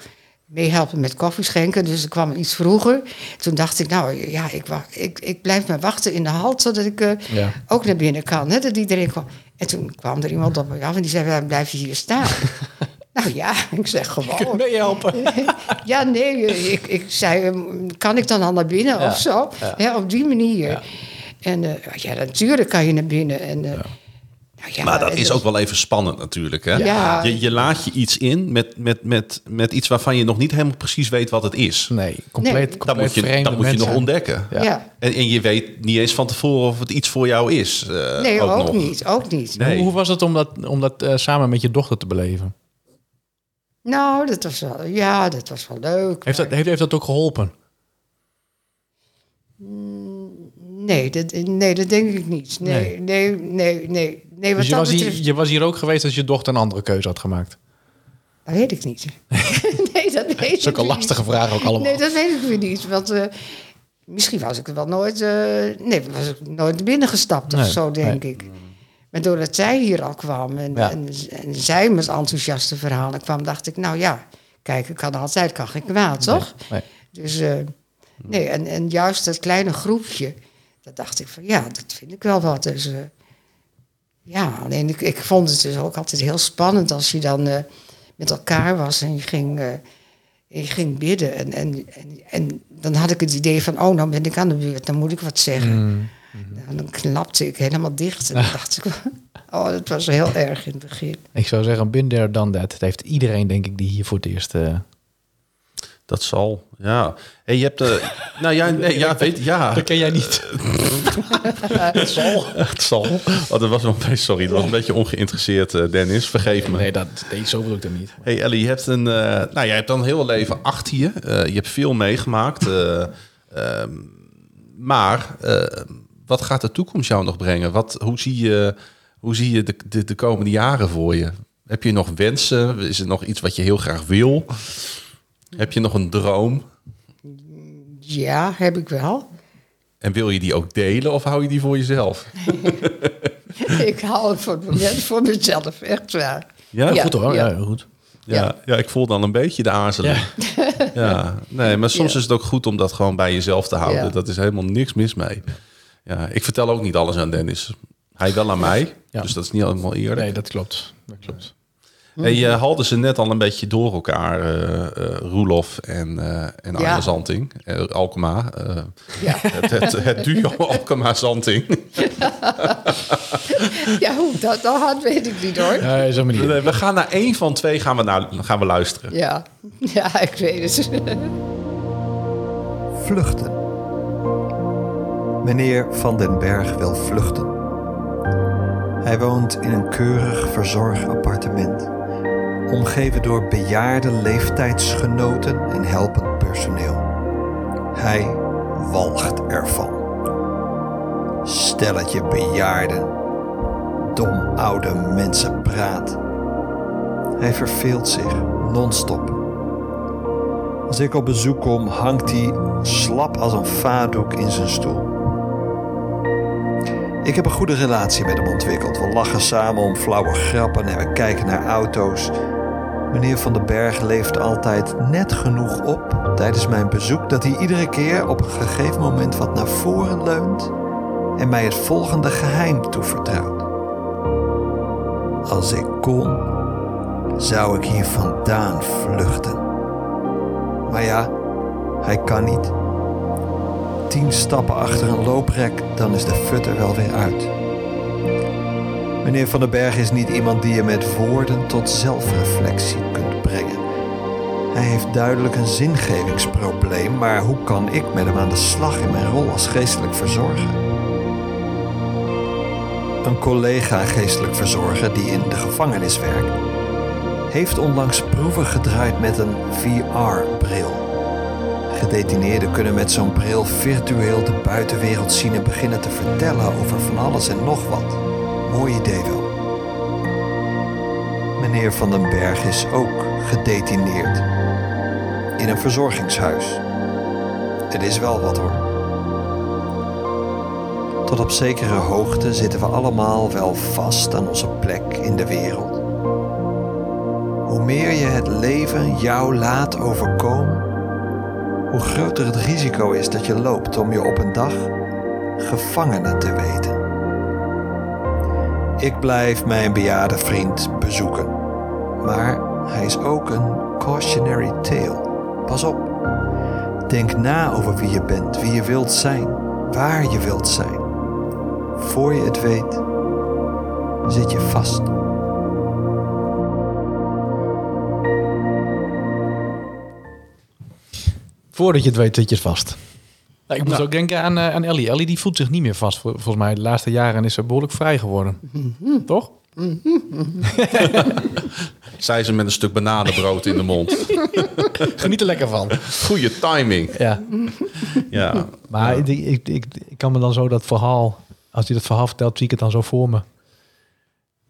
meehelpen met koffie schenken. Dus ik kwam iets vroeger. Toen dacht ik, nou ja, ik, wacht, ik, ik blijf maar wachten in de hal... zodat ik eh, Ja. ook naar binnen kan. Hè, dat iedereen kwam. En toen kwam er iemand op me af en die zei, "Waarom blijf je hier staan? nou ja, ik zeg gewoon... mee helpen. Ja, nee, ik, ik zei, ehm, kan ik dan al naar binnen Ja, of zo? Ja, op die manier. En eh, ja, natuurlijk kan je naar binnen. En, eh, ja, Maar dat is ook wel even spannend natuurlijk. Hè? Ja. Je, je laat je iets in met, met, met, met iets waarvan je nog niet helemaal precies weet wat het is. Nee, compleet, Nee. compleet Dat moet je, vreemde dat moet je nog ontdekken. Ja. Ja. En, en je weet niet eens van tevoren of het iets voor jou is. eh, Nee, ook, nog. niet. Ook niet. Nee. Hoe, hoe was het om dat, om dat eh, samen met je dochter te beleven? Nou, dat was wel, ja, dat was wel leuk. Heeft dat, heeft, heeft dat ook geholpen? Nee, dat, nee, dat denk ik niet. Nee, nee, nee, nee. Nee, wat Dus je dat was, hier, betreft, je was hier ook geweest als je dochter een andere keuze had gemaakt? dat weet ik niet. nee, dat weet Dat is ook ik een niet. lastige vraag ook allemaal. Nee, dat weet ik weer niet. Want eh, misschien was ik er wel nooit... eh, nee, was ik nooit binnengestapt of Nee, zo, denk ik. Maar doordat zij hier al kwam en, Ja. en, en zij met enthousiaste verhalen kwam... dacht ik, nou ja, kijk, ik kan altijd, kan geen kwaad, toch? Nee. Dus eh, nee, en, en juist dat kleine groepje... dat dacht ik van, ja, dat vind ik wel wat. Dus ja, alleen ik, ik vond het dus ook altijd heel spannend... als je dan eh, met elkaar was en je ging... eh, en je ging bidden en, en, en, en dan had ik het idee van, oh, nou ben ik aan de beurt, dan moet ik wat zeggen. Mm, Nou, dan knapte ik helemaal dicht. En dan dacht ik, oh, dat was heel erg in het begin. Ik zou zeggen, bin there, done that. Dat heeft iedereen, denk ik, die hier voor het eerst... eh, Dat zal, ja. Hey, je hebt de, nou ja, nee, ja, weet, ja. Dat ken jij niet. Het zal. Het zal. Oh, dat was wel, sorry, dat was een beetje ongeïnteresseerd, eh, Dennis. Vergeef me. Nee, dat, nee, zo bedoel ik dat niet. Hey Ellie, je hebt een, eh, nou, jij hebt dan een heel leven achter je. Eh, je hebt veel meegemaakt. eh, ehm, maar eh, wat gaat de toekomst jou nog brengen? Wat, hoe zie je, hoe zie je de, de, de komende jaren voor je? Heb je nog wensen? Is er nog iets wat je heel graag wil? Heb je nog een droom? Ja, heb ik wel. En wil je die ook delen of hou je die voor jezelf? ik hou het voor het moment voor mezelf, echt waar. Ja, Ja. Goed hoor, ja, goed. Ja, ja, ik voel dan een beetje de aarzeling. Ja, nee, maar soms Ja. is het ook goed om dat gewoon bij jezelf te houden. Ja. Dat is helemaal niks mis mee. Ja, ik vertel ook niet alles aan Dennis. Hij wel aan mij, Ja. dus dat is niet helemaal eerlijk. Nee, dat klopt. Dat klopt. Hey, je haalde ze net al een beetje door elkaar, eh eh, Roelof en, eh en Arne Ja. Zanting, Alkema. eh, Ja. het, het, het duo Alkema-Zanting. Ja, hoe dat had, weet ik niet hoor. Nee, zo niet. We gaan naar één van twee gaan we, naar, gaan we luisteren. Ja, ja ik weet het. Vluchten. Meneer Van den Berg wil vluchten. Hij woont in een keurig verzorgd appartement, omgeven door bejaarde leeftijdsgenoten en helpend personeel. Hij walgt ervan. Stelletje bejaarden, dom oude mensen praat. Hij verveelt zich non-stop. Als ik op bezoek kom, hangt hij slap als een vaatdoek in zijn stoel. Ik heb een goede relatie met hem ontwikkeld. We lachen samen om flauwe grappen en we kijken naar auto's. Meneer Van den Berg leeft altijd net genoeg op tijdens mijn bezoek dat hij iedere keer op een gegeven moment wat naar voren leunt en mij het volgende geheim toevertrouwt. Als ik kon, zou ik hier vandaan vluchten. Maar ja, hij kan niet. Tien stappen achter een looprek, dan is de fut er wel weer uit. Meneer Van den Berg is niet iemand die je met woorden tot zelfreflectie kunt brengen. Hij heeft duidelijk een zingevingsprobleem, maar hoe kan ik met hem aan de slag in mijn rol als geestelijk verzorger? Een collega geestelijk verzorger die in de gevangenis werkt, heeft onlangs proeven gedraaid met een VR-bril. Gedetineerden kunnen met zo'n bril virtueel de buitenwereld zien en beginnen te vertellen over van alles en nog wat. Mooi idee wel. Meneer Van den Berg is ook gedetineerd. In een verzorgingshuis. Het is wel wat hoor. Tot op zekere hoogte zitten we allemaal wel vast aan onze plek in de wereld. Hoe meer je het leven jou laat overkomen, hoe groter het risico is dat je loopt om je op een dag gevangene te weten. Ik blijf mijn bejaarde vriend bezoeken, maar hij is ook een cautionary tale. Pas op. Denk na over wie je bent, wie je wilt zijn, waar je wilt zijn. Voor je het weet, zit je vast. Voordat je het weet, zit je vast. Nou, ik moet ook denken aan, eh, aan Ellie. Ellie die voelt zich niet meer vast. Vol- Volgens mij de laatste jaren is ze behoorlijk vrij geworden. Toch? Zei ze met een stuk bananenbrood in de mond. Geniet er lekker van. Goede timing. Ja. Ja. Maar ik, ik, ik, ik kan me dan zo dat verhaal... Als hij dat verhaal vertelt, zie ik het dan zo voor me.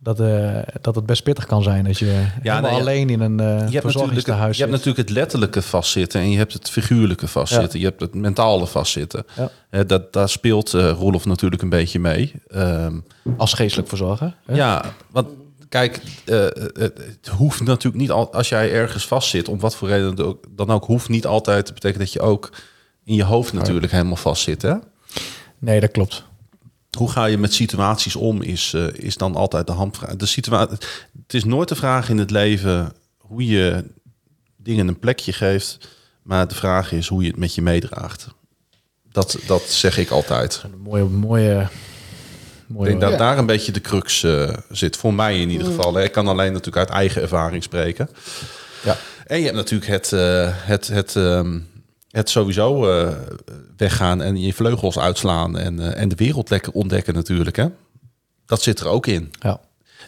Dat, eh, dat het best pittig kan zijn als je nee, alleen in een uh, Je hebt, natuurlijk, verzorgingstehuis je hebt natuurlijk het letterlijke vastzitten en je hebt het figuurlijke vastzitten. Je hebt het mentale vastzitten. Ja. Hè, dat, daar speelt eh Roelof natuurlijk een beetje mee. Ehm, Als geestelijk verzorger. hè? ja, want kijk, eh, het, hoeft natuurlijk niet al, als jij ergens vastzit, om wat voor reden dan ook, dan ook, hoeft niet altijd te betekenen dat je ook in je hoofd natuurlijk helemaal vastzit. Hè? Nee, dat klopt. Hoe ga je met situaties om, is, eh, is dan altijd de handvraag. De situatie, het is nooit de vraag in het leven hoe je dingen een plekje geeft, maar de vraag is hoe je het met je meedraagt. Dat, dat zeg ik altijd. Een mooie, mooie, Ik mooie denk dat daar een beetje de crux eh, zit. Voor mij in ieder geval. Hè. Ik kan alleen natuurlijk uit eigen ervaring spreken. Ja. En je hebt natuurlijk het, eh, het, het, ehm, het sowieso eh, weggaan en je vleugels uitslaan. En, eh, en de wereld lekker ontdekken natuurlijk. Hè. Dat zit er ook in. ja.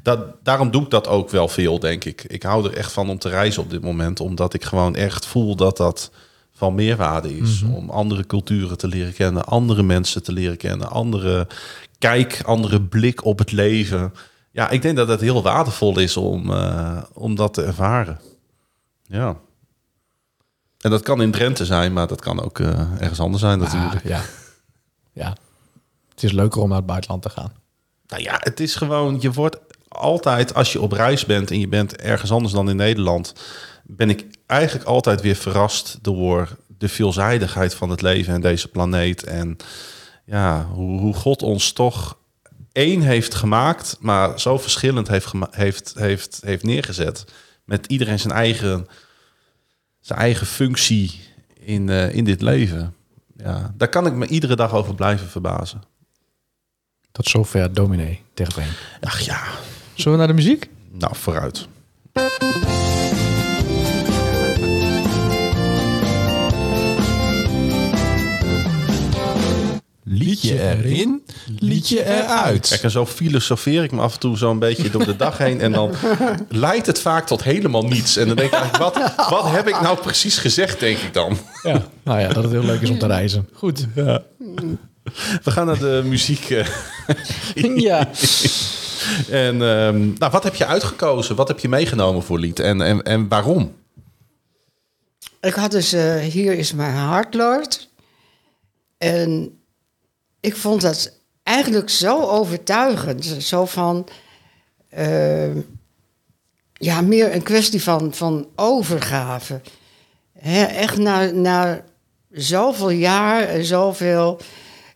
Dat, daarom doe ik dat ook wel veel, denk ik. Ik hou er echt van om te reizen op dit moment. Omdat ik gewoon echt voel dat dat van meerwaarde is. Om andere culturen te leren kennen. Andere mensen te leren kennen. Andere kijk, andere blik op het leven. Ja, ik denk dat het heel waardevol is om, eh, om dat te ervaren. Ja. En dat kan in Drenthe zijn, maar dat kan ook eh, ergens anders zijn natuurlijk. Ah, ja. ja. Het is leuker om naar het buitenland te gaan. Nou ja, het is gewoon, je wordt altijd, als je op reis bent en je bent ergens anders dan in Nederland, ben ik eigenlijk altijd weer verrast door de veelzijdigheid van het leven en deze planeet. En ja, hoe, hoe God ons toch één heeft gemaakt, maar zo verschillend heeft, heeft, heeft, heeft neergezet. Met iedereen zijn eigen, zijn eigen functie in, eh, in dit leven. Ja, daar kan ik me iedere dag over blijven verbazen. Tot zover dominee tegen. Ach ja, Zullen we naar de muziek? nou vooruit. Liedje erin, liedje eruit. Kijk, en zo filosofeer ik me af en toe zo'n beetje door de dag heen. En dan leidt het vaak tot helemaal niets. En dan denk ik eigenlijk, wat, wat heb ik nou precies gezegd, denk ik dan. Ja. Nou ja, dat het heel leuk is om te reizen. Goed. Ja. We gaan naar de muziek. eh. ja. En ehm, nou, wat heb je uitgekozen? Wat heb je meegenomen voor lied? En, en, en waarom? Ik had dus eh, Hier is mijn hart, Lord. En ik vond dat eigenlijk zo overtuigend. Zo van... eh, ja, meer een kwestie van, van overgave. Echt na, na zoveel jaar en zoveel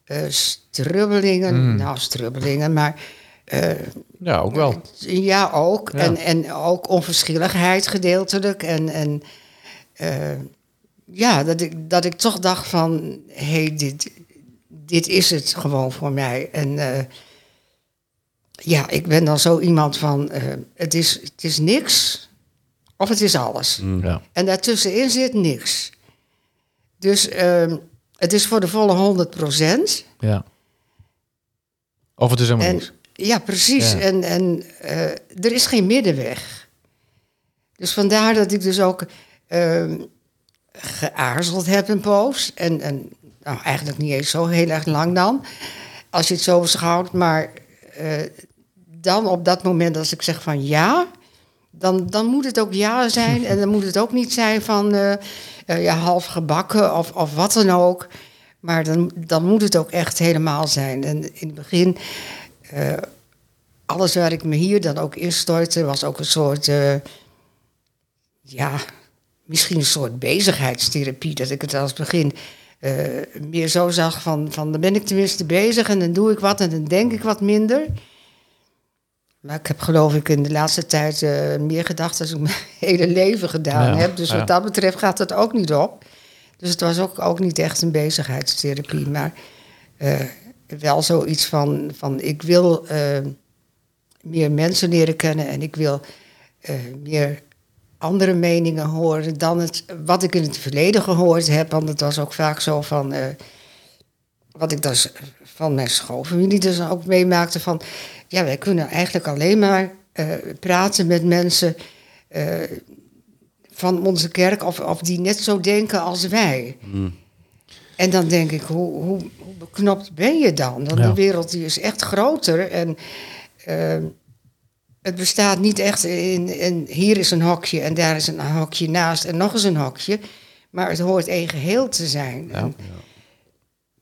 eh, strubbelingen. Nou, strubbelingen, maar... eh, ja, ook wel. ja, ook. Ja. En, en ook onverschilligheid gedeeltelijk. En, en eh, ja, dat ik, dat ik toch dacht van... hé, hey, dit, dit is het gewoon voor mij. En eh, ja, ik ben dan zo iemand van... eh, het, is, het is niks of het is alles. Ja. En daartussenin zit niks. Dus ehm, het is voor de volle 100 procent. ja. Of het is helemaal En, niks. ja, precies. Ja. En, en eh, er is geen middenweg. Dus vandaar dat ik dus ook ehm, geaarzeld heb een poos. En, en nou, eigenlijk niet eens zo heel erg lang dan. Als je het zo beschouwt. Maar eh, dan op dat moment als ik zeg van ja... Dan, dan moet het ook ja zijn. En dan moet het ook niet zijn van eh, eh, ja, half gebakken of, of wat dan ook. Maar dan, dan moet het ook echt helemaal zijn. En in het begin alles waar ik me hier dan ook instortte, was ook een soort, ja, misschien een soort bezigheidstherapie. Dat ik het als begin eh, meer zo zag van, van, dan ben ik tenminste bezig en dan doe ik wat en dan denk ik wat minder. Maar ik heb geloof ik in de laatste tijd eh, meer gedacht als ik mijn hele leven gedaan Ja, heb. Dus ja. wat dat betreft gaat het ook niet op. Dus het was ook, ook niet echt een bezigheidstherapie, maar eh, wel zoiets van, van ik wil meer mensen leren kennen en ik wil meer andere meningen horen dan het, wat ik in het verleden gehoord heb. Want het was ook vaak zo van, eh, wat ik dus van mijn schoolfamilie dus ook meemaakte van, ja, wij kunnen eigenlijk alleen maar eh, praten met mensen eh, van onze kerk of, of die net zo denken als wij. En dan denk ik, hoe, hoe, hoe beknopt ben je dan? Want Ja. de wereld die is echt groter en het bestaat niet echt in, in hier is een hokje en daar is een hokje naast en nog eens een hokje. Maar het hoort één geheel te zijn. En-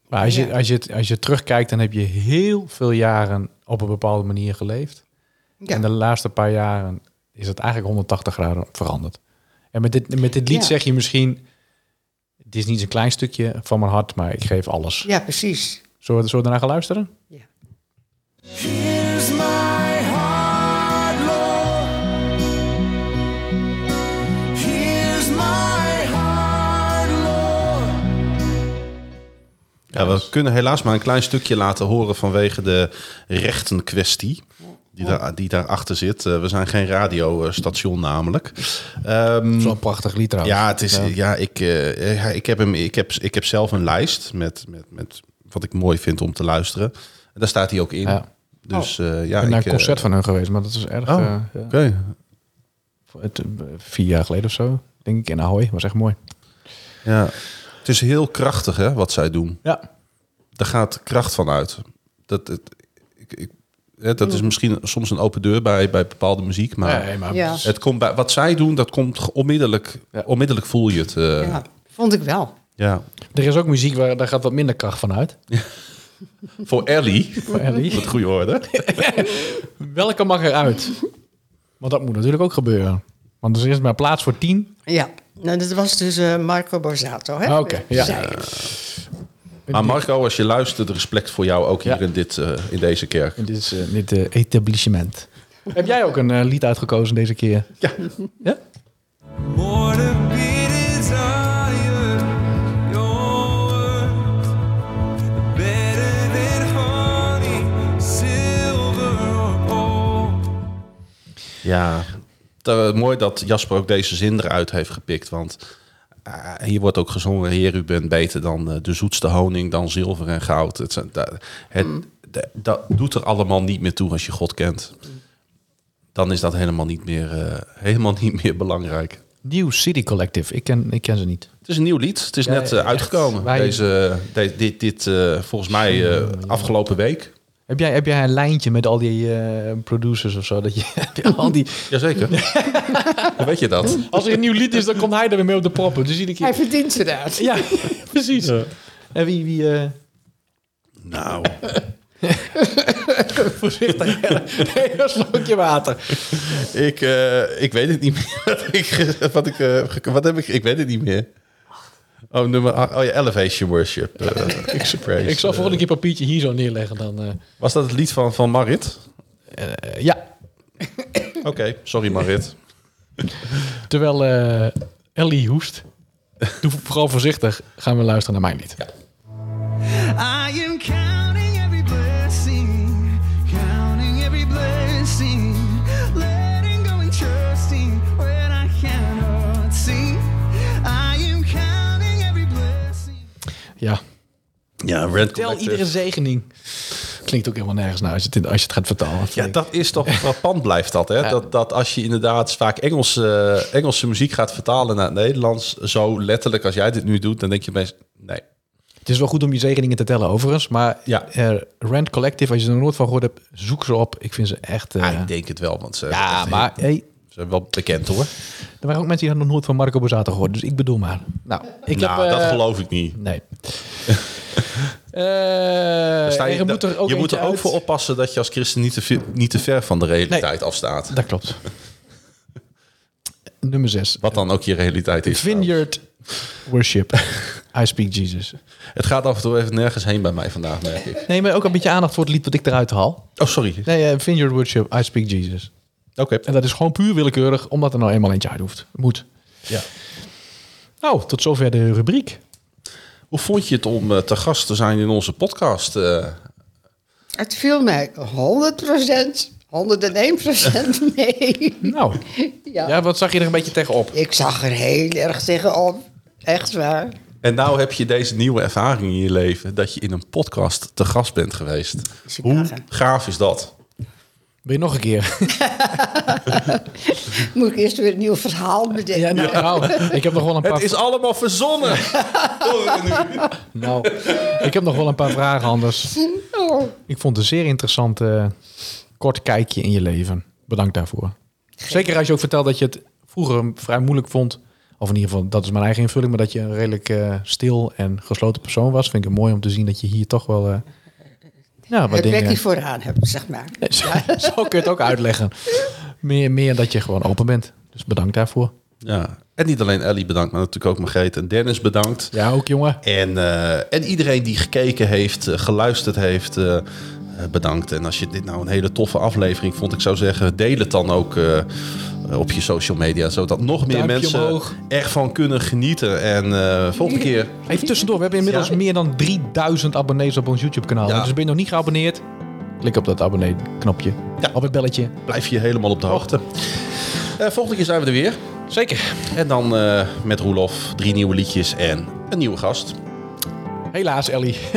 Maar als je, Ja. als, je, als je terugkijkt, dan heb je heel veel jaren op een bepaalde manier geleefd. ja. En de laatste paar jaren is het eigenlijk 180 graden veranderd. En met dit, met dit lied Ja. zeg je misschien... Het is niet een klein stukje van mijn hart, maar ik geef alles. ja, precies. Zullen we, zullen we daarna gaan luisteren? Ja. Ja, we kunnen helaas maar een klein stukje laten horen vanwege de rechtenkwestie. Die, daar, die daarachter zit. Eh, we zijn geen radiostation namelijk. Ehm, Zo'n prachtig lied trouwens. ja, het is, ja. ik, eh, ik, heb hem, ik, heb, ik heb zelf een lijst met, met, met wat ik mooi vind om te luisteren. En daar staat hij ook in. Ja. Dus eh, ja, ik ben naar een concert van hun geweest, maar dat is erg... Oh, ja. Oké. Vier jaar geleden of zo, denk ik, in Ahoy. Was echt mooi. Ja. Het is heel krachtig hè, wat zij doen. Ja. Daar gaat kracht van uit. Dat, het, ik, ik, hè, dat is misschien soms een open deur bij, bij bepaalde muziek. Maar Nee, maar Ja. het komt bij, wat zij doen, dat komt onmiddellijk. Ja. Onmiddellijk voel je het. eh, ja. Ja, vond ik wel. er is ook muziek waar daar gaat wat minder kracht van uit. Voor Ellie, Voor Ellie. met goede orde. Welke mag eruit? Want dat moet natuurlijk ook gebeuren. Want er is maar plaats voor tien. Ja, nou, dat was dus eh, Marco Borsato. hè? Ah, oké, ja. Maar Marco, als je luistert, respect voor jou ook hier Ja. in, dit, eh, in deze kerk. In dit, is, eh, dit eh, etablissement. Heb jij ook een eh, lied uitgekozen deze keer? Ja. Ja? Ja, te- mooi dat Jasper ook deze zin eruit heeft gepikt. Want eh, hier wordt ook gezongen... Heer, u bent beter dan eh, de zoetste honing, dan zilver en goud. Het, zijn- da- het, da- dat doet er allemaal niet meer toe als je God kent. Dan is dat helemaal niet meer, eh, helemaal niet meer belangrijk. New City Collective. Ik ken, ik ken ze niet. Het is een nieuw lied. Het is Ja, net uitgekomen. Wij- Deze, de- dit, dit eh, volgens mij eh, afgelopen week. Heb jij, heb jij een lijntje met al die eh, producers of zo? Dat je, heb je al die, Jazeker. Hoe weet je dat? als er een nieuw lied is, dan komt hij er weer mee op de proppen. Dus iedere Hij keer... verdient ze daar. Ja, precies. En wie... wie eh, Nou, voorzichtig. Een slokje water. ik, eh, ik weet het niet meer. Wat, ik, wat, ik, wat heb ik? Ik weet het niet meer. Oh, nummer. Oh ja, Elevation Worship. eh, Express. Ik zal Eh, volgende keer papiertje hier zo neerleggen. Dan, eh, was dat het lied van, van Marit? eh, ja, Oké, sorry Marit. terwijl eh, Ellie hoest. Doe vooral voorzichtig. Gaan we luisteren naar mijn lied. I Ja, Rent tel iedere zegening. Klinkt ook helemaal nergens naar als je het, als je het gaat vertalen. Ja, dat is toch wat pand blijft dat, hè? Dat, dat als je inderdaad vaak Engelse, Engelse muziek gaat vertalen naar het Nederlands, zo letterlijk als jij dit nu doet, dan denk je best, nee. Het is wel goed om je zegeningen te tellen overigens. Maar Ja. eh, Rand Collective, als je er nooit van gehoord hebt, zoek ze op. Ik vind ze echt... eh, Ja, ik denk het wel, want ze, ja, maar hey, ze zijn wel bekend hoor. er waren ook mensen die hadden nog nooit van Marco Borsato gehoord. Dus ik bedoel maar. Nou, ik nou, heb... dat eh, geloof ik niet. Nee. Eh, je moet er ook, je moet er ook voor oppassen dat je als christen niet te, ver- niet te ver van de realiteit afstaat. Dat klopt. Nummer 6. Wat dan ook je realiteit is. Vineyard Worship. I Speak Jesus. Het gaat af en toe even nergens heen bij mij vandaag, merk ik. Nee, maar ook een beetje aandacht voor het lied wat ik eruit haal. Oh, sorry. Nee, eh, Vineyard Worship, I Speak Jesus. Oké. En dat is gewoon puur willekeurig, omdat er nou eenmaal eentje uit hoeft. Moet. Ja. Nou, tot zover de rubriek. Hoe vond je het om eh, te gast te zijn in onze podcast? eh? Het viel mij 100% 101% mee. Nou, Ja. ja, wat zag je er een beetje tegenop? Ik zag er heel erg tegenop. Echt waar. En nou heb je deze nieuwe ervaring in je leven... dat je in een podcast te gast bent geweest. Hoe gaaf is dat? Wil je nog een keer? Moet ik eerst weer een nieuw verhaal bedenken. Ja, nou, nou, ik heb nog wel een paar... Het is allemaal verzonnen. Nou, ik heb nog wel een paar vragen anders. Oh. Ik vond het een zeer interessant eh, kort kijkje in je leven. Bedankt daarvoor. Zeker als je ook vertelt dat je het vroeger vrij moeilijk vond. Of in ieder geval, dat is mijn eigen invulling. Maar dat je een redelijk eh, stil en gesloten persoon was. Vind ik het mooi om te zien dat je hier toch wel... eh ja, wat Het dingen... die vooraan hebt, zeg maar. Nee, zo, zo kun je het ook uitleggen. Meer, meer dat je gewoon open bent. Dus bedankt daarvoor. Ja. En niet alleen Ellie bedankt, maar natuurlijk ook Margreet en Dennis bedankt. Ja, ook jongen. En, eh, en iedereen die gekeken heeft, eh, geluisterd heeft, eh, bedankt. En als je dit nou een hele toffe aflevering vond, ik zou zeggen, deel het dan ook eh, eh, op je social media. Zodat nog meer Duimpje mensen omhoog. echt van kunnen genieten. En eh, volgende keer... Even tussendoor, we hebben inmiddels Ja. meer dan 3000 abonnees op ons YouTube kanaal. Ja. Dus ben je nog niet geabonneerd? Klik op dat abonnee knopje. Ja. Op het belletje. Blijf je helemaal op de hoogte. Eh, volgende keer zijn we er weer. Zeker. En dan eh, met Roelof drie nieuwe liedjes en een nieuwe gast. Helaas, Ellie.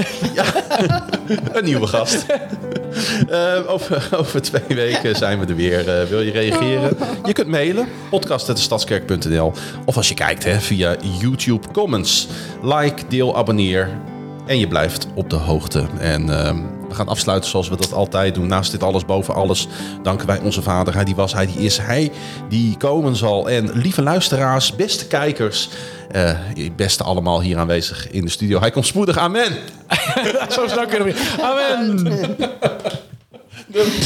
Een nieuwe gast. Eh, over, over twee weken zijn we er weer. Eh, wil je reageren? Je kunt mailen. podcast.stadskerk.nl Of als je kijkt hè, via YouTube comments. Like, deel, abonneer. En je blijft op de hoogte. En ehm, we gaan afsluiten zoals we dat altijd doen. Naast dit alles, boven alles, danken wij onze vader. Hij die was, hij die is, hij die komen zal. En lieve luisteraars, beste kijkers, eh, beste allemaal hier aanwezig in de studio. Hij komt spoedig, amen. Zo snel kunnen we. Amen.